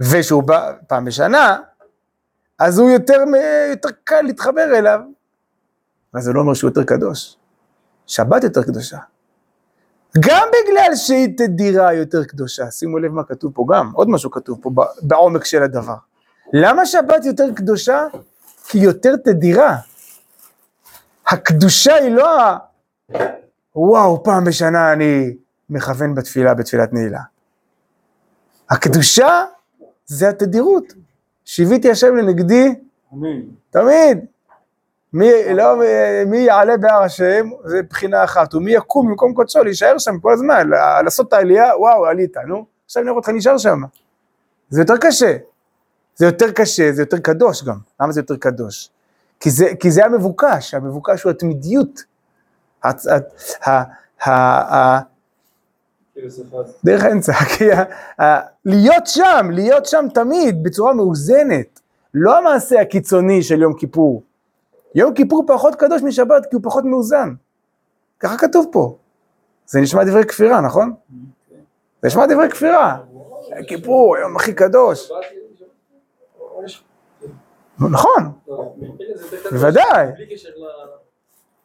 [SPEAKER 1] ושהוא בא פעם בשנה, אז הוא יותר, יותר קל להתחבר אליו. אבל זה לא אומר שהוא יותר קדוש. שבת יותר קדושה. גם בגלל שהיא תדירה יותר קדושה, שימו לב מה כתוב פה גם, עוד משהו כתוב פה בעומק של הדבר. למה שבת יותר קדושה? כי יותר תדירה. הקדושה היא לא. וואו, פעם בשנה אני מכוון בתפילה, בתפילת נעילה. הקדושה זה התדירות. שיוויתי השם לנגדי תמיד. מי, לא, מי יעלה בהר השם, זה בחינה אחת, ומי יקום במקום קודשו, להישאר שם כל הזמן, לעשות את העלייה, וואו, עלית, נו, עכשיו נראה אותך נשאר שם. זה יותר קשה. זה יותר קשה, זה יותר קדוש גם. למה זה יותר קדוש? כי זה, כי זה המבוקש, המבוקש הוא התמידיות. דרך האמצע, כי להיות שם, להיות שם תמיד, בצורה מאוזנת. לא המעשה הקיצוני של יום כיפור. יום כיפור פחות קדוש משבת כי הוא פחות מאוזן. ככה כתוב פה. זה נשמע דברי כפירה, נכון? זה נשמע דברי כפירה. כיפור, היום הכי קדוש. נכון, בוודאי.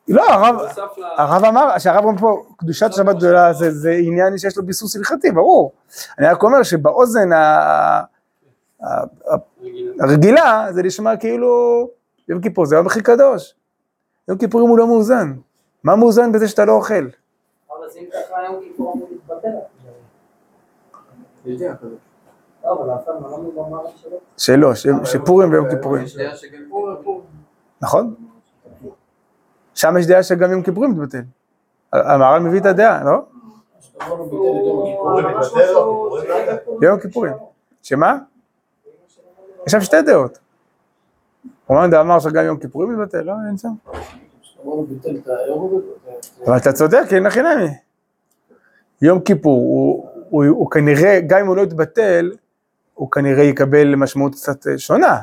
[SPEAKER 1] לא, הרב. הרב אמר, שהרב אומר פה, קדושת שבת גדולה זה, זה עניין שיש לו ביסוס הלכתי, ברור. אני רק אומר שבאוזן הרגילה זה נשמע כאילו יום כיפור זה היום הכי קדוש. יום כיפורים הוא לא מאוזן. מה מאוזן בזה שאתה לא אוכל?
[SPEAKER 4] אבל אז אם ככה יום כיפור אמור להתבטל. לא, לא למדנו במערכת שלו.
[SPEAKER 1] שלא, ש- שפורים ויום כיפורים. נכון? שם יש דעה שגם יום כיפורים מתבטל. המהר"ל מביא את הדעה, לא? יום כיפורים. שמה? יש שם שתי דעות. רומנדה אמר שגם יום כיפורים מתבטל, לא? אין שם. אבל אתה צודק, אין הכי נמי. יום כיפור, הוא, הוא, הוא כנראה, גם אם הוא לא יתבטל, הוא כנראה יקבל משמעות קצת אה, שונה.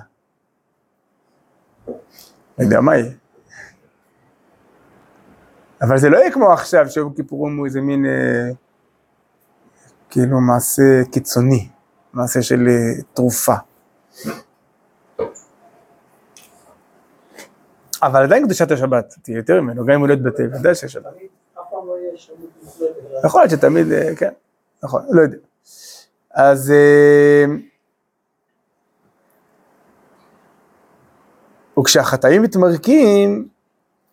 [SPEAKER 1] לא יודע מה יהיה. אבל זה לא יהיה כמו עכשיו, שיום כיפורים הוא איזה מין, אה, כאילו מעשה קיצוני, מעשה של אה, תרופה. אבל עדיין קדושת השבת תהיה יותר ממנו, גם אם הוא לא יתבטל, ודאי שיש שבת. יכול להיות שתמיד, אה, כן, נכון, לא יודע. אז אה, וכשהחטאים מתמרקים,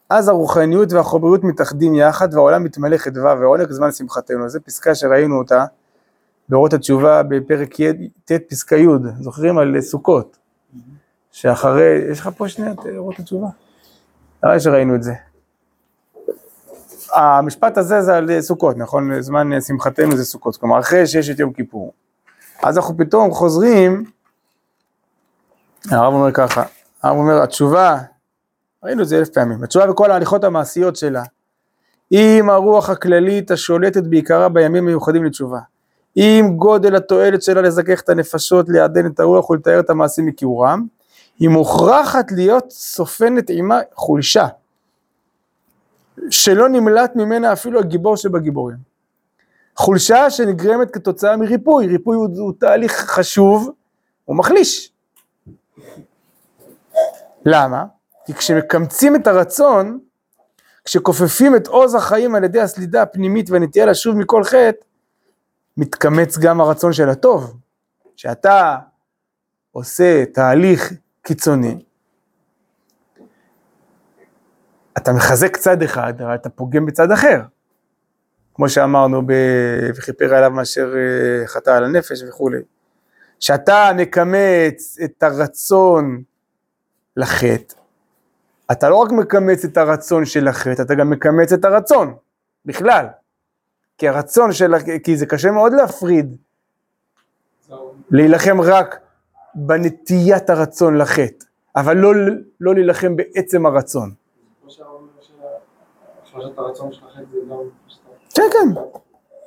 [SPEAKER 1] אז הרוחניות והחומריות מתאחדים יחד והעולם מתמלא חדווה ועונג זמן שמחתנו. זו פסקה שראינו אותה באורות התשובה בפרק ט' פסקה י', זוכרים על סוכות? שאחרי, יש לך פה שנייה אורות התשובה? נראה שראינו את זה. המשפט הזה זה על סוכות, נכון? זמן שמחתנו זה סוכות, כלומר אחרי שיש את יום כיפור. אז אנחנו פתאום חוזרים, הרב אומר ככה, הרב אומר, התשובה, ראינו את זה אלף פעמים, התשובה וכל ההליכות המעשיות שלה, עם הרוח הכללית השולטת בעיקרה בימים מיוחדים לתשובה, עם גודל התועלת שלה לזכך את הנפשות, לעדן את הרוח ולתאר את המעשים מכיעורם, היא מוכרחת להיות סופנת עימה חולשה, שלא נמלט ממנה אפילו הגיבור שבגיבורים. חולשה שנגרמת כתוצאה מריפוי, ריפוי הוא, הוא תהליך חשוב, הוא מחליש. למה? כי כשמקמצים את הרצון, כשכופפים את עוז החיים על ידי הסלידה הפנימית והנטייה לשוב מכל חטא, מתקמץ גם הרצון של הטוב. שאתה עושה תהליך קיצוני, אתה מחזק צד אחד, אבל אתה פוגם בצד אחר. כמו שאמרנו, ב... וכיפר עליו מאשר אה, חטא על הנפש וכולי. שאתה מקמץ את הרצון לחטא, אתה לא רק מקמץ את הרצון של החטא, אתה גם מקמץ את הרצון, בכלל. כי הרצון של, כי זה קשה מאוד להפריד, להילחם רק בנטיית הרצון לחטא, אבל לא, לא להילחם בעצם הרצון.
[SPEAKER 3] כמו שהרמב"ם אומר, החלשת הרצון של החטא זה גם...
[SPEAKER 1] כן, כן,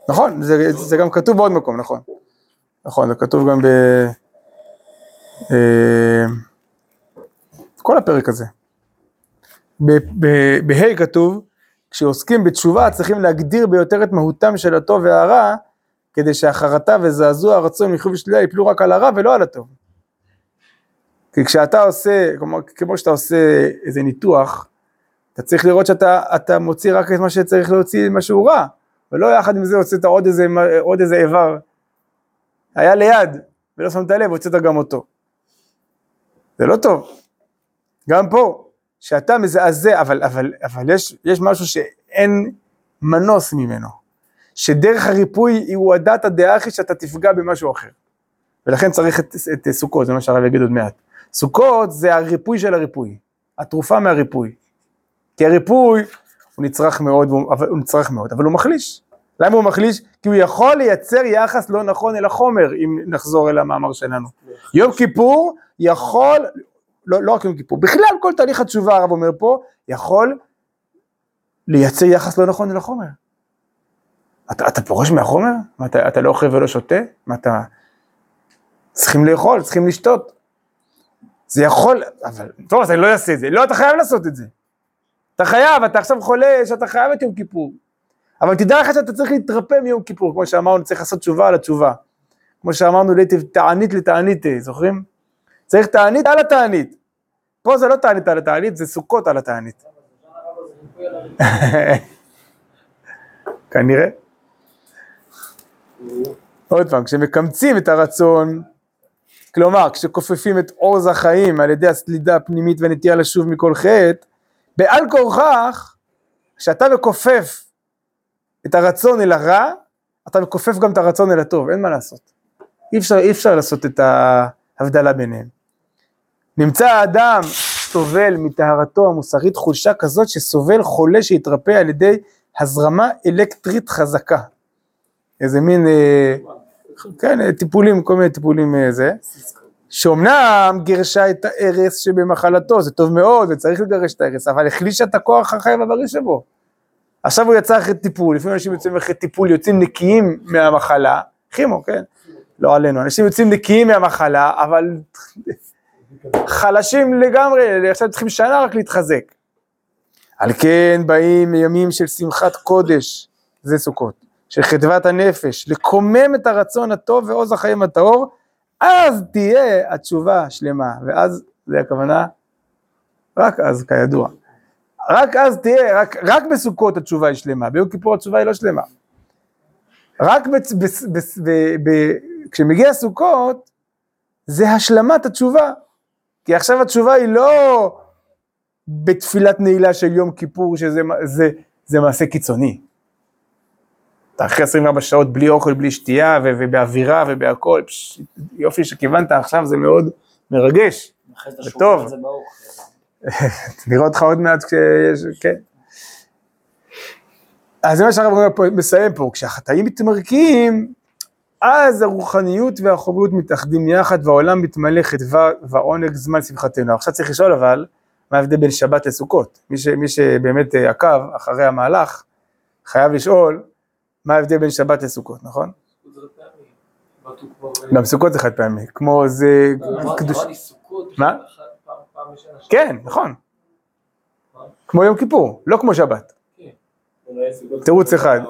[SPEAKER 1] נכון, זה, זה גם כתוב בעוד מקום, נכון. נכון, זה כתוב גם ב... אה, כל הפרק הזה. בה' כתוב, כשעוסקים בתשובה צריכים להגדיר ביותר את מהותם של הטוב והרע, כדי שהחרטה וזעזוע הרצון מחיוב ושלילה יפלו רק על הרע ולא על הטוב. כי כשאתה עושה, כמו, כמו שאתה עושה איזה ניתוח, אתה צריך לראות שאתה אתה מוציא רק את מה שצריך להוציא, מה שהוא רע, ולא יחד עם זה הוצאת עוד איזה, עוד איזה איבר. היה ליד, ולא שמת לב, הוצאת גם אותו. זה לא טוב. גם פה, שאתה מזעזע, אבל, אבל, אבל יש, יש משהו שאין מנוס ממנו, שדרך הריפוי הוא הדת הדעה אחי שאתה תפגע במשהו אחר. ולכן צריך את, את, את סוכות, זה מה שהרב יגיד עוד מעט. סוכות זה הריפוי של הריפוי, התרופה מהריפוי. כי הריפוי הוא נצרך מאוד, הוא, הוא נצרך מאוד, אבל הוא מחליש. למה הוא מחליש? כי הוא יכול לייצר יחס לא נכון אל החומר, אם נחזור אל המאמר שלנו. יום כיפור יכול, לא, לא רק יום כיפור, בכלל כל תהליך התשובה, הרב אומר פה, יכול לייצר יחס לא נכון אל החומר. אתה, אתה פורש מהחומר? מה, אתה, אתה לא אוכל ולא שותה? מה אתה... צריכים לאכול, צריכים לשתות. זה יכול, אבל טוב, אז אני לא אעשה את זה. לא, אתה חייב לעשות את זה. אתה חייב, אתה עכשיו חולה שאתה חייב את יום כיפור. אבל תדע לך שאתה צריך להתרפא מיום כיפור, כמו שאמרנו, צריך לעשות תשובה על התשובה. כמו שאמרנו, תענית לתענית, זוכרים? צריך תענית על התענית. פה זה לא תענית על התענית, זה סוכות על התענית. כנראה. עוד פעם, כשמקמצים את הרצון, כלומר, כשכופפים את עוז החיים על ידי הסלידה הפנימית והנטייה לשוב מכל חטא, בעל כורכך, כשאתה מכופף את הרצון אל הרע, אתה מכופף גם את הרצון אל הטוב, אין מה לעשות. אי אפשר, אי אפשר לעשות את ההבדלה ביניהם. נמצא האדם סובל מטהרתו המוסרית חולשה כזאת שסובל חולה שהתרפא על ידי הזרמה אלקטרית חזקה. איזה מין, אה, כן, טיפולים, כל מיני טיפולים אה, זה, שאומנם גירשה את הארס שבמחלתו, זה טוב מאוד וצריך לגרש את הארס, אבל החלישה את הכוח החייב הבריא שבו. עכשיו הוא יצא אחרי טיפול, לפעמים אנשים יוצאים אחרי טיפול, יוצאים נקיים מהמחלה, כימו, כן? לא עלינו, אנשים יוצאים נקיים מהמחלה, אבל חלשים לגמרי, עכשיו צריכים שנה רק להתחזק. על כן באים ימים של שמחת קודש, זה סוכות, של חדוות הנפש, לקומם את הרצון הטוב ועוז החיים הטהור, אז תהיה התשובה שלמה, ואז, זה הכוונה, רק אז כידוע. רק אז תהיה, רק, רק בסוכות התשובה היא שלמה, ביום כיפור התשובה היא לא שלמה. רק בצ, בצ, בצ, ב, ב, כשמגיע סוכות, זה השלמת התשובה. כי עכשיו התשובה היא לא בתפילת נעילה של יום כיפור, שזה זה, זה מעשה קיצוני. אתה אחרי 24 שעות בלי אוכל, בלי שתייה, ו, ובאווירה ובהכל, פש, יופי שכיוונת עכשיו, זה מאוד מרגש. זה טוב. נראה אותך עוד מעט כשיש, כן. אז זה מה שהרב מסיים פה, כשהחטאים מתמרקים, אז הרוחניות והחומריות מתאחדים יחד והעולם מתמלא חדווה ועונג זמן שמחתנו. עכשיו צריך לשאול אבל, מה ההבדל בין שבת לסוכות? מי, ש, מי שבאמת אה, עקב אחרי המהלך, חייב לשאול, מה ההבדל בין שבת לסוכות, נכון? גם סוכות זה חד פעמי, כמו זה קדוש... מה? כן, נכון. כמו יום כיפור, לא כמו שבת.
[SPEAKER 3] סוגות
[SPEAKER 1] תירוץ אחד.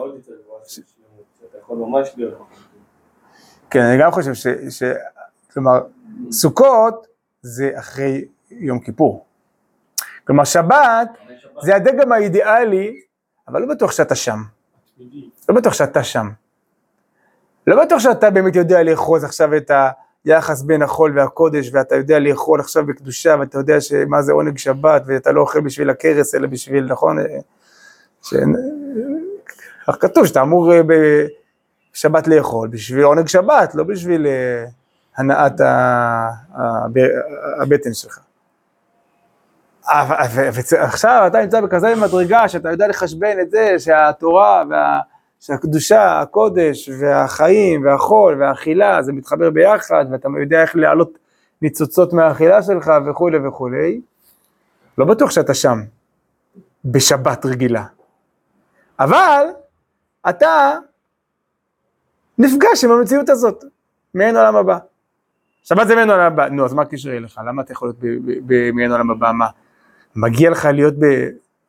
[SPEAKER 1] כן, אני גם חושב ש... ש... כלומר, סוכות זה אחרי יום כיפור. כלומר, שבת זה הדגם האידיאלי, אבל לא בטוח שאתה שם. לא בטוח שאתה שם. לא בטוח שאתה באמת יודע לאחוז עכשיו את היחס בין החול והקודש, ואתה יודע לאכול עכשיו בקדושה, ואתה יודע מה זה עונג שבת, ואתה לא אוכל בשביל הכרס, אלא בשביל, נכון? ש... כך כתוב שאתה אמור אה, בשבת לאכול, בשביל עונג שבת, לא בשביל אה, הנעת הבטן שלך. ו- ועכשיו אתה נמצא בכזה מדרגה שאתה יודע לחשבן את זה שהתורה וה... שהקדושה, הקודש והחיים והחול והאכילה זה מתחבר ביחד ואתה יודע איך להעלות ניצוצות מהאכילה שלך וכולי וכולי. לא בטוח שאתה שם בשבת רגילה. אבל אתה נפגש עם המציאות הזאת, מעין עולם הבא. שבת זה מעין עולם הבא, נו אז מה הקשר אליך? למה אתה יכול להיות במעין עולם הבא? מה? מגיע לך להיות ב...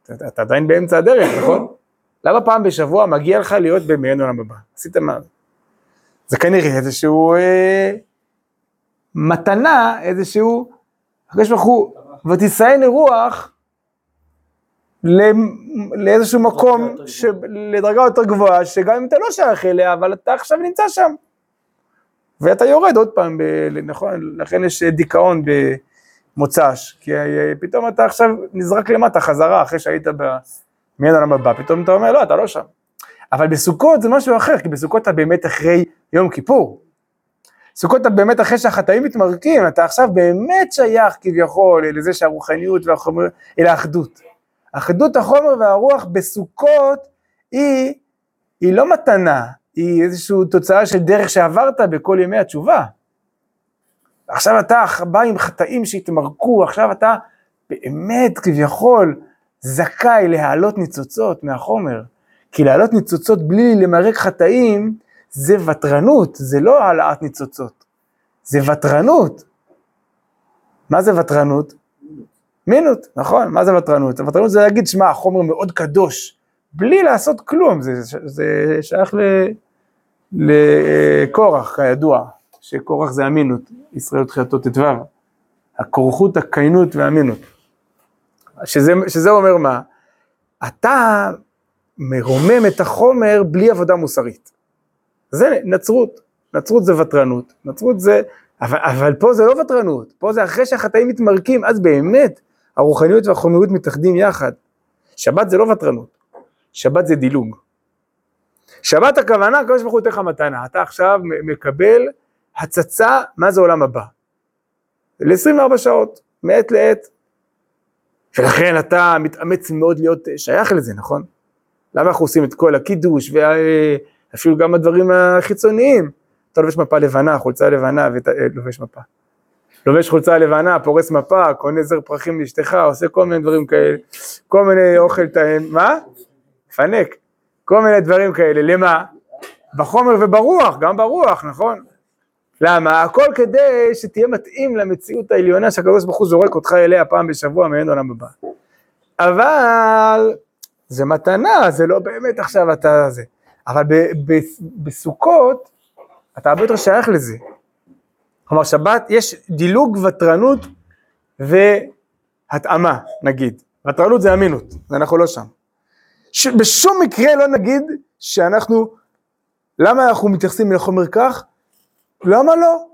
[SPEAKER 1] אתה, אתה עדיין באמצע הדרך, נכון? למה פעם בשבוע מגיע לך להיות במעין עולם הבא? עשית מה? זה כנראה איזשהו אה, מתנה, איזשהו, הקדוש ברוך הוא, ותישאני רוח לאיזשהו מקום, ש... לדרגה יותר גבוהה, שגם אם אתה לא שייך אליה, אבל אתה עכשיו נמצא שם. ואתה יורד עוד פעם, ב... נכון, לכן יש דיכאון במוצ"ש, כי אה, פתאום אתה עכשיו נזרק למטה חזרה, אחרי שהיית במעין העולם הבא, פתאום אתה אומר, לא, אתה לא שם. אבל בסוכות זה משהו אחר, כי בסוכות אתה באמת אחרי יום כיפור. סוכות אתה באמת אחרי שהחטאים מתמרקים, אתה עכשיו באמת שייך כביכול לזה שהרוחניות והחומר, אל האחדות. אחדות החומר והרוח בסוכות היא, היא לא מתנה, היא איזושהי תוצאה של דרך שעברת בכל ימי התשובה. עכשיו אתה בא עם חטאים שהתמרקו, עכשיו אתה באמת כביכול זכאי להעלות ניצוצות מהחומר. כי להעלות ניצוצות בלי למרק חטאים זה ותרנות, זה לא העלאת ניצוצות, זה ותרנות. מה זה ותרנות? מינות, נכון, מה זה ותרנות? ותרנות זה להגיד, שמע, החומר מאוד קדוש, בלי לעשות כלום, זה, זה שייך לקורח, כידוע, שקורח זה אמינות, ישראל תחילתו ט"ו, הכורחות, הכיינות והאמינות. שזה, שזה אומר מה? אתה מרומם את החומר בלי עבודה מוסרית. זה נצרות, נצרות זה ותרנות, נצרות זה, אבל, אבל פה זה לא ותרנות, פה זה אחרי שהחטאים מתמרקים, אז באמת הרוחניות והחומריות מתאחדים יחד. שבת זה לא ותרנות, שבת זה דילוג. שבת הכוונה, הוא נותן לך מתנה, אתה עכשיו מקבל הצצה, מה זה עולם הבא. ל-24 שעות, מעת לעת. ולכן אתה מתאמץ מאוד להיות שייך לזה, נכון? למה אנחנו עושים את כל הקידוש, ואפילו גם הדברים החיצוניים? אתה לובש מפה לבנה, חולצה לבנה, ולובש מפה. לובש חולצה לבנה, פורס מפה, קונה זר פרחים לאשתך, עושה כל מיני דברים כאלה, כל מיני אוכל טעים, מה? פנק, כל מיני דברים כאלה, למה? בחומר וברוח, גם ברוח, נכון? למה? הכל כדי שתהיה מתאים למציאות העליונה שהקדוש ברוך הוא זורק אותך אליה פעם בשבוע מעין עולם הבא. אבל זה מתנה, זה לא באמת עכשיו אתה זה. אבל ב- ב- בסוכות אתה הרבה יותר שייך לזה. כלומר שבת יש דילוג ותרנות והתאמה נגיד. ותרנות זה אמינות, אנחנו לא שם. ש- בשום מקרה לא נגיד שאנחנו, למה אנחנו מתייחסים לחומר כך? למה לא?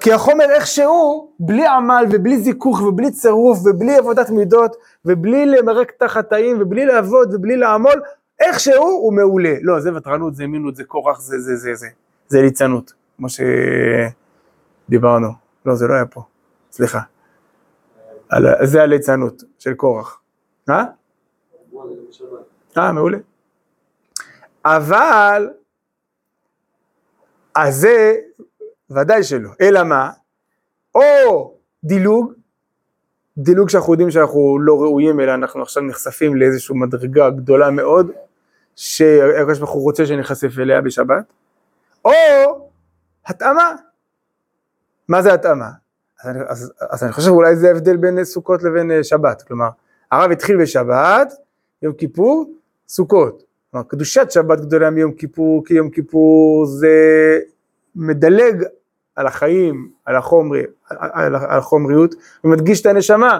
[SPEAKER 1] כי החומר איכשהו, בלי עמל ובלי זיכוך ובלי צירוף ובלי עבודת מידות ובלי למרק את החטאים ובלי לעבוד ובלי לעמול, איכשהו הוא מעולה. לא, זה ותרנות, זה מינות, זה כורח, זה זה זה זה. זה ליצנות, כמו שדיברנו. לא, זה לא היה פה, סליחה. על... זה הליצנות של קורח. אה? אה, מעולה. אבל, אז זה ודאי שלא. אלא מה? או דילוג, דילוג שאנחנו יודעים שאנחנו לא ראויים, אלא אנחנו עכשיו נחשפים לאיזושהי מדרגה גדולה מאוד, שהקדוש ברוך הוא רוצה שנחשף אליה בשבת, או התאמה. מה זה התאמה? אז אז, אז אני חושב שאולי זה ההבדל בין סוכות לבין אה, שבת, כלומר, הרב התחיל בשבת, יום כיפור, סוכות. כלומר, קדושת שבת גדולה מיום כיפור, כי יום כיפור זה מדלג על החיים, על, החומרי, על, על החומריות, ומדגיש את הנשמה.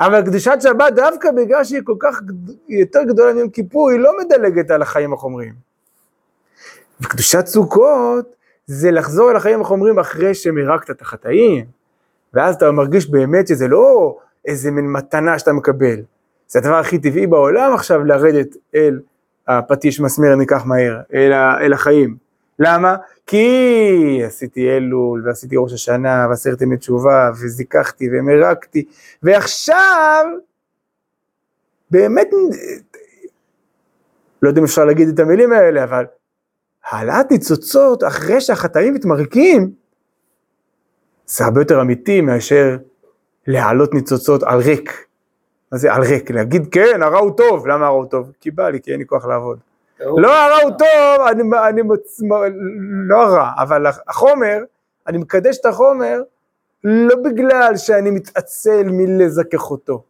[SPEAKER 1] אבל קדושת שבת, דווקא בגלל שהיא כל כך יותר גדולה מיום כיפור, היא לא מדלגת על החיים החומריים. וקדושת סוכות זה לחזור אל החיים החומריים אחרי שמירקת את החטאים, ואז אתה מרגיש באמת שזה לא איזה מין מתנה שאתה מקבל, זה הדבר הכי טבעי בעולם עכשיו לרדת אל הפטיש מסמר ניקח מהר, אל, אל החיים. למה? כי עשיתי אלול, ועשיתי ראש השנה, ועשרת ימי תשובה, וזיככתי, ומרקתי, ועכשיו, באמת, לא יודע אם אפשר להגיד את המילים האלה, אבל העלאת ניצוצות אחרי שהחטאים מתמרקים, זה הרבה יותר אמיתי מאשר להעלות ניצוצות על ריק. מה זה על ריק? להגיד כן, הרע הוא טוב, למה הרע הוא טוב? כי בא לי, כי אין לי כוח לעבוד. לא הרע הוא טוב, אני, אני מוצ... לא הרע, אבל החומר, אני מקדש את החומר לא בגלל שאני מתעצל מלזכך אותו,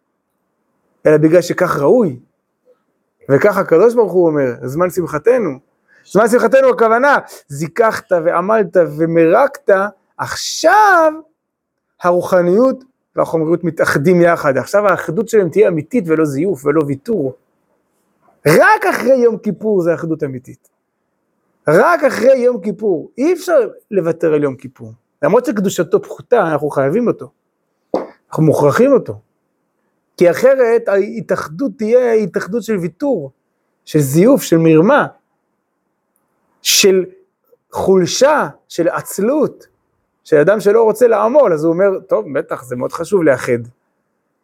[SPEAKER 1] אלא בגלל שכך ראוי. וכך הקדוש ברוך הוא אומר, זמן שמחתנו. זמן שמחתנו הכוונה, זיככת ועמלת ומרקת, עכשיו הרוחניות והחומריות מתאחדים יחד. עכשיו האחדות שלהם תהיה אמיתית ולא זיוף ולא ויתור. רק אחרי יום כיפור זה אחדות אמיתית. רק אחרי יום כיפור. אי אפשר לוותר על יום כיפור. למרות שקדושתו פחותה, אנחנו חייבים אותו. אנחנו מוכרחים אותו. כי אחרת ההתאחדות תהיה התאחדות של ויתור, של זיוף, של מרמה, של חולשה, של עצלות, של אדם שלא רוצה לעמול, אז הוא אומר, טוב, בטח, זה מאוד חשוב לאחד.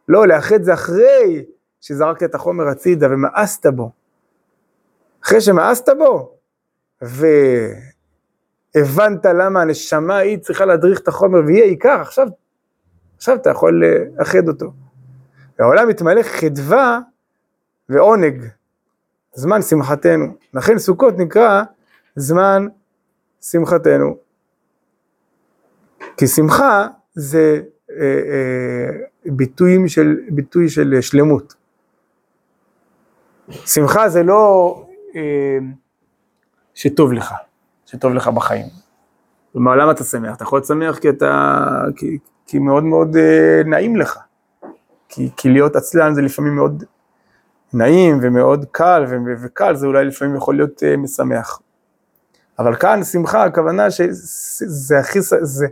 [SPEAKER 1] לא, לאחד זה אחרי שזרקת את החומר הצידה ומאסת בו. אחרי שמאסת בו, והבנת למה הנשמה היא צריכה להדריך את החומר והיא העיקר, עכשיו, עכשיו אתה יכול לאחד אותו. והעולם מתמלא חדווה ועונג, זמן שמחתנו. לכן סוכות נקרא זמן שמחתנו. כי שמחה זה אה, אה, ביטויים של, ביטוי של שלמות. שמחה זה לא אה, שטוב לך, שטוב לך בחיים. כלומר, למה אתה שמח? אתה יכול להיות שמח כי אתה, כי, כי מאוד מאוד אה, נעים לך. כי, כי להיות עצלן זה לפעמים מאוד נעים ומאוד קל, ו, וקל זה אולי לפעמים יכול להיות אה, משמח. אבל כאן שמחה, הכוונה שזה הכי, זה,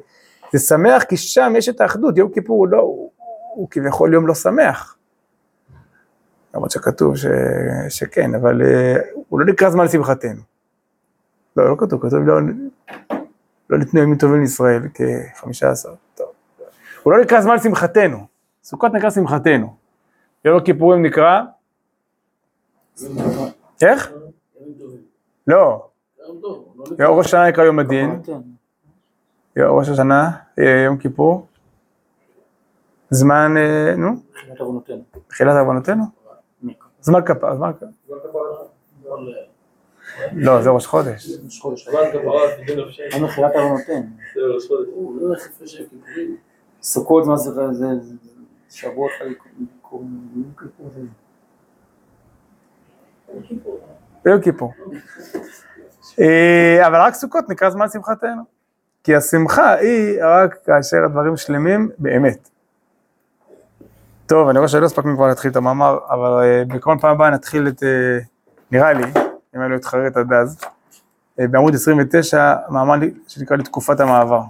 [SPEAKER 1] זה שמח כי שם יש את האחדות, יום כיפור הוא לא, הוא, הוא כביכול יום לא שמח. למרות שכתוב ש, שכן, אבל uh, הוא לא נקרא זמן שמחתנו. לא, לא כתוב, כתוב לא, לא ניתנו ימים טובים לישראל כחמישה עשר. טוב. הוא לא נקרא זמן שמחתנו, סוכות נקרא שמחתנו. יום הכיפורים נקרא? איך? לא. יום ראש השנה נקרא יום הדין. יום ראש השנה, יום כיפור. זמן, נו?
[SPEAKER 2] תחילת עוונותינו.
[SPEAKER 1] תחילת עוונותינו? זמן כפרה, זמן כפרה. לא, זה ראש חודש.
[SPEAKER 2] ראש חודש. גם תחילת עוונותינו. לא. סוכות מה זה, יום כיפור זה.
[SPEAKER 1] ביום כיפור. אה, אבל רק סוכות נקרא זמן שמחתנו. כי השמחה היא רק כאשר הדברים שלמים באמת. טוב, אני רואה שלא הספקנו כבר להתחיל את המאמר, אבל uh, בכל פעם הבאה נתחיל את, uh, נראה לי, אם אני לא אתחרט עד אז, בעמוד 29, מאמר שנקרא לי תקופת המעבר.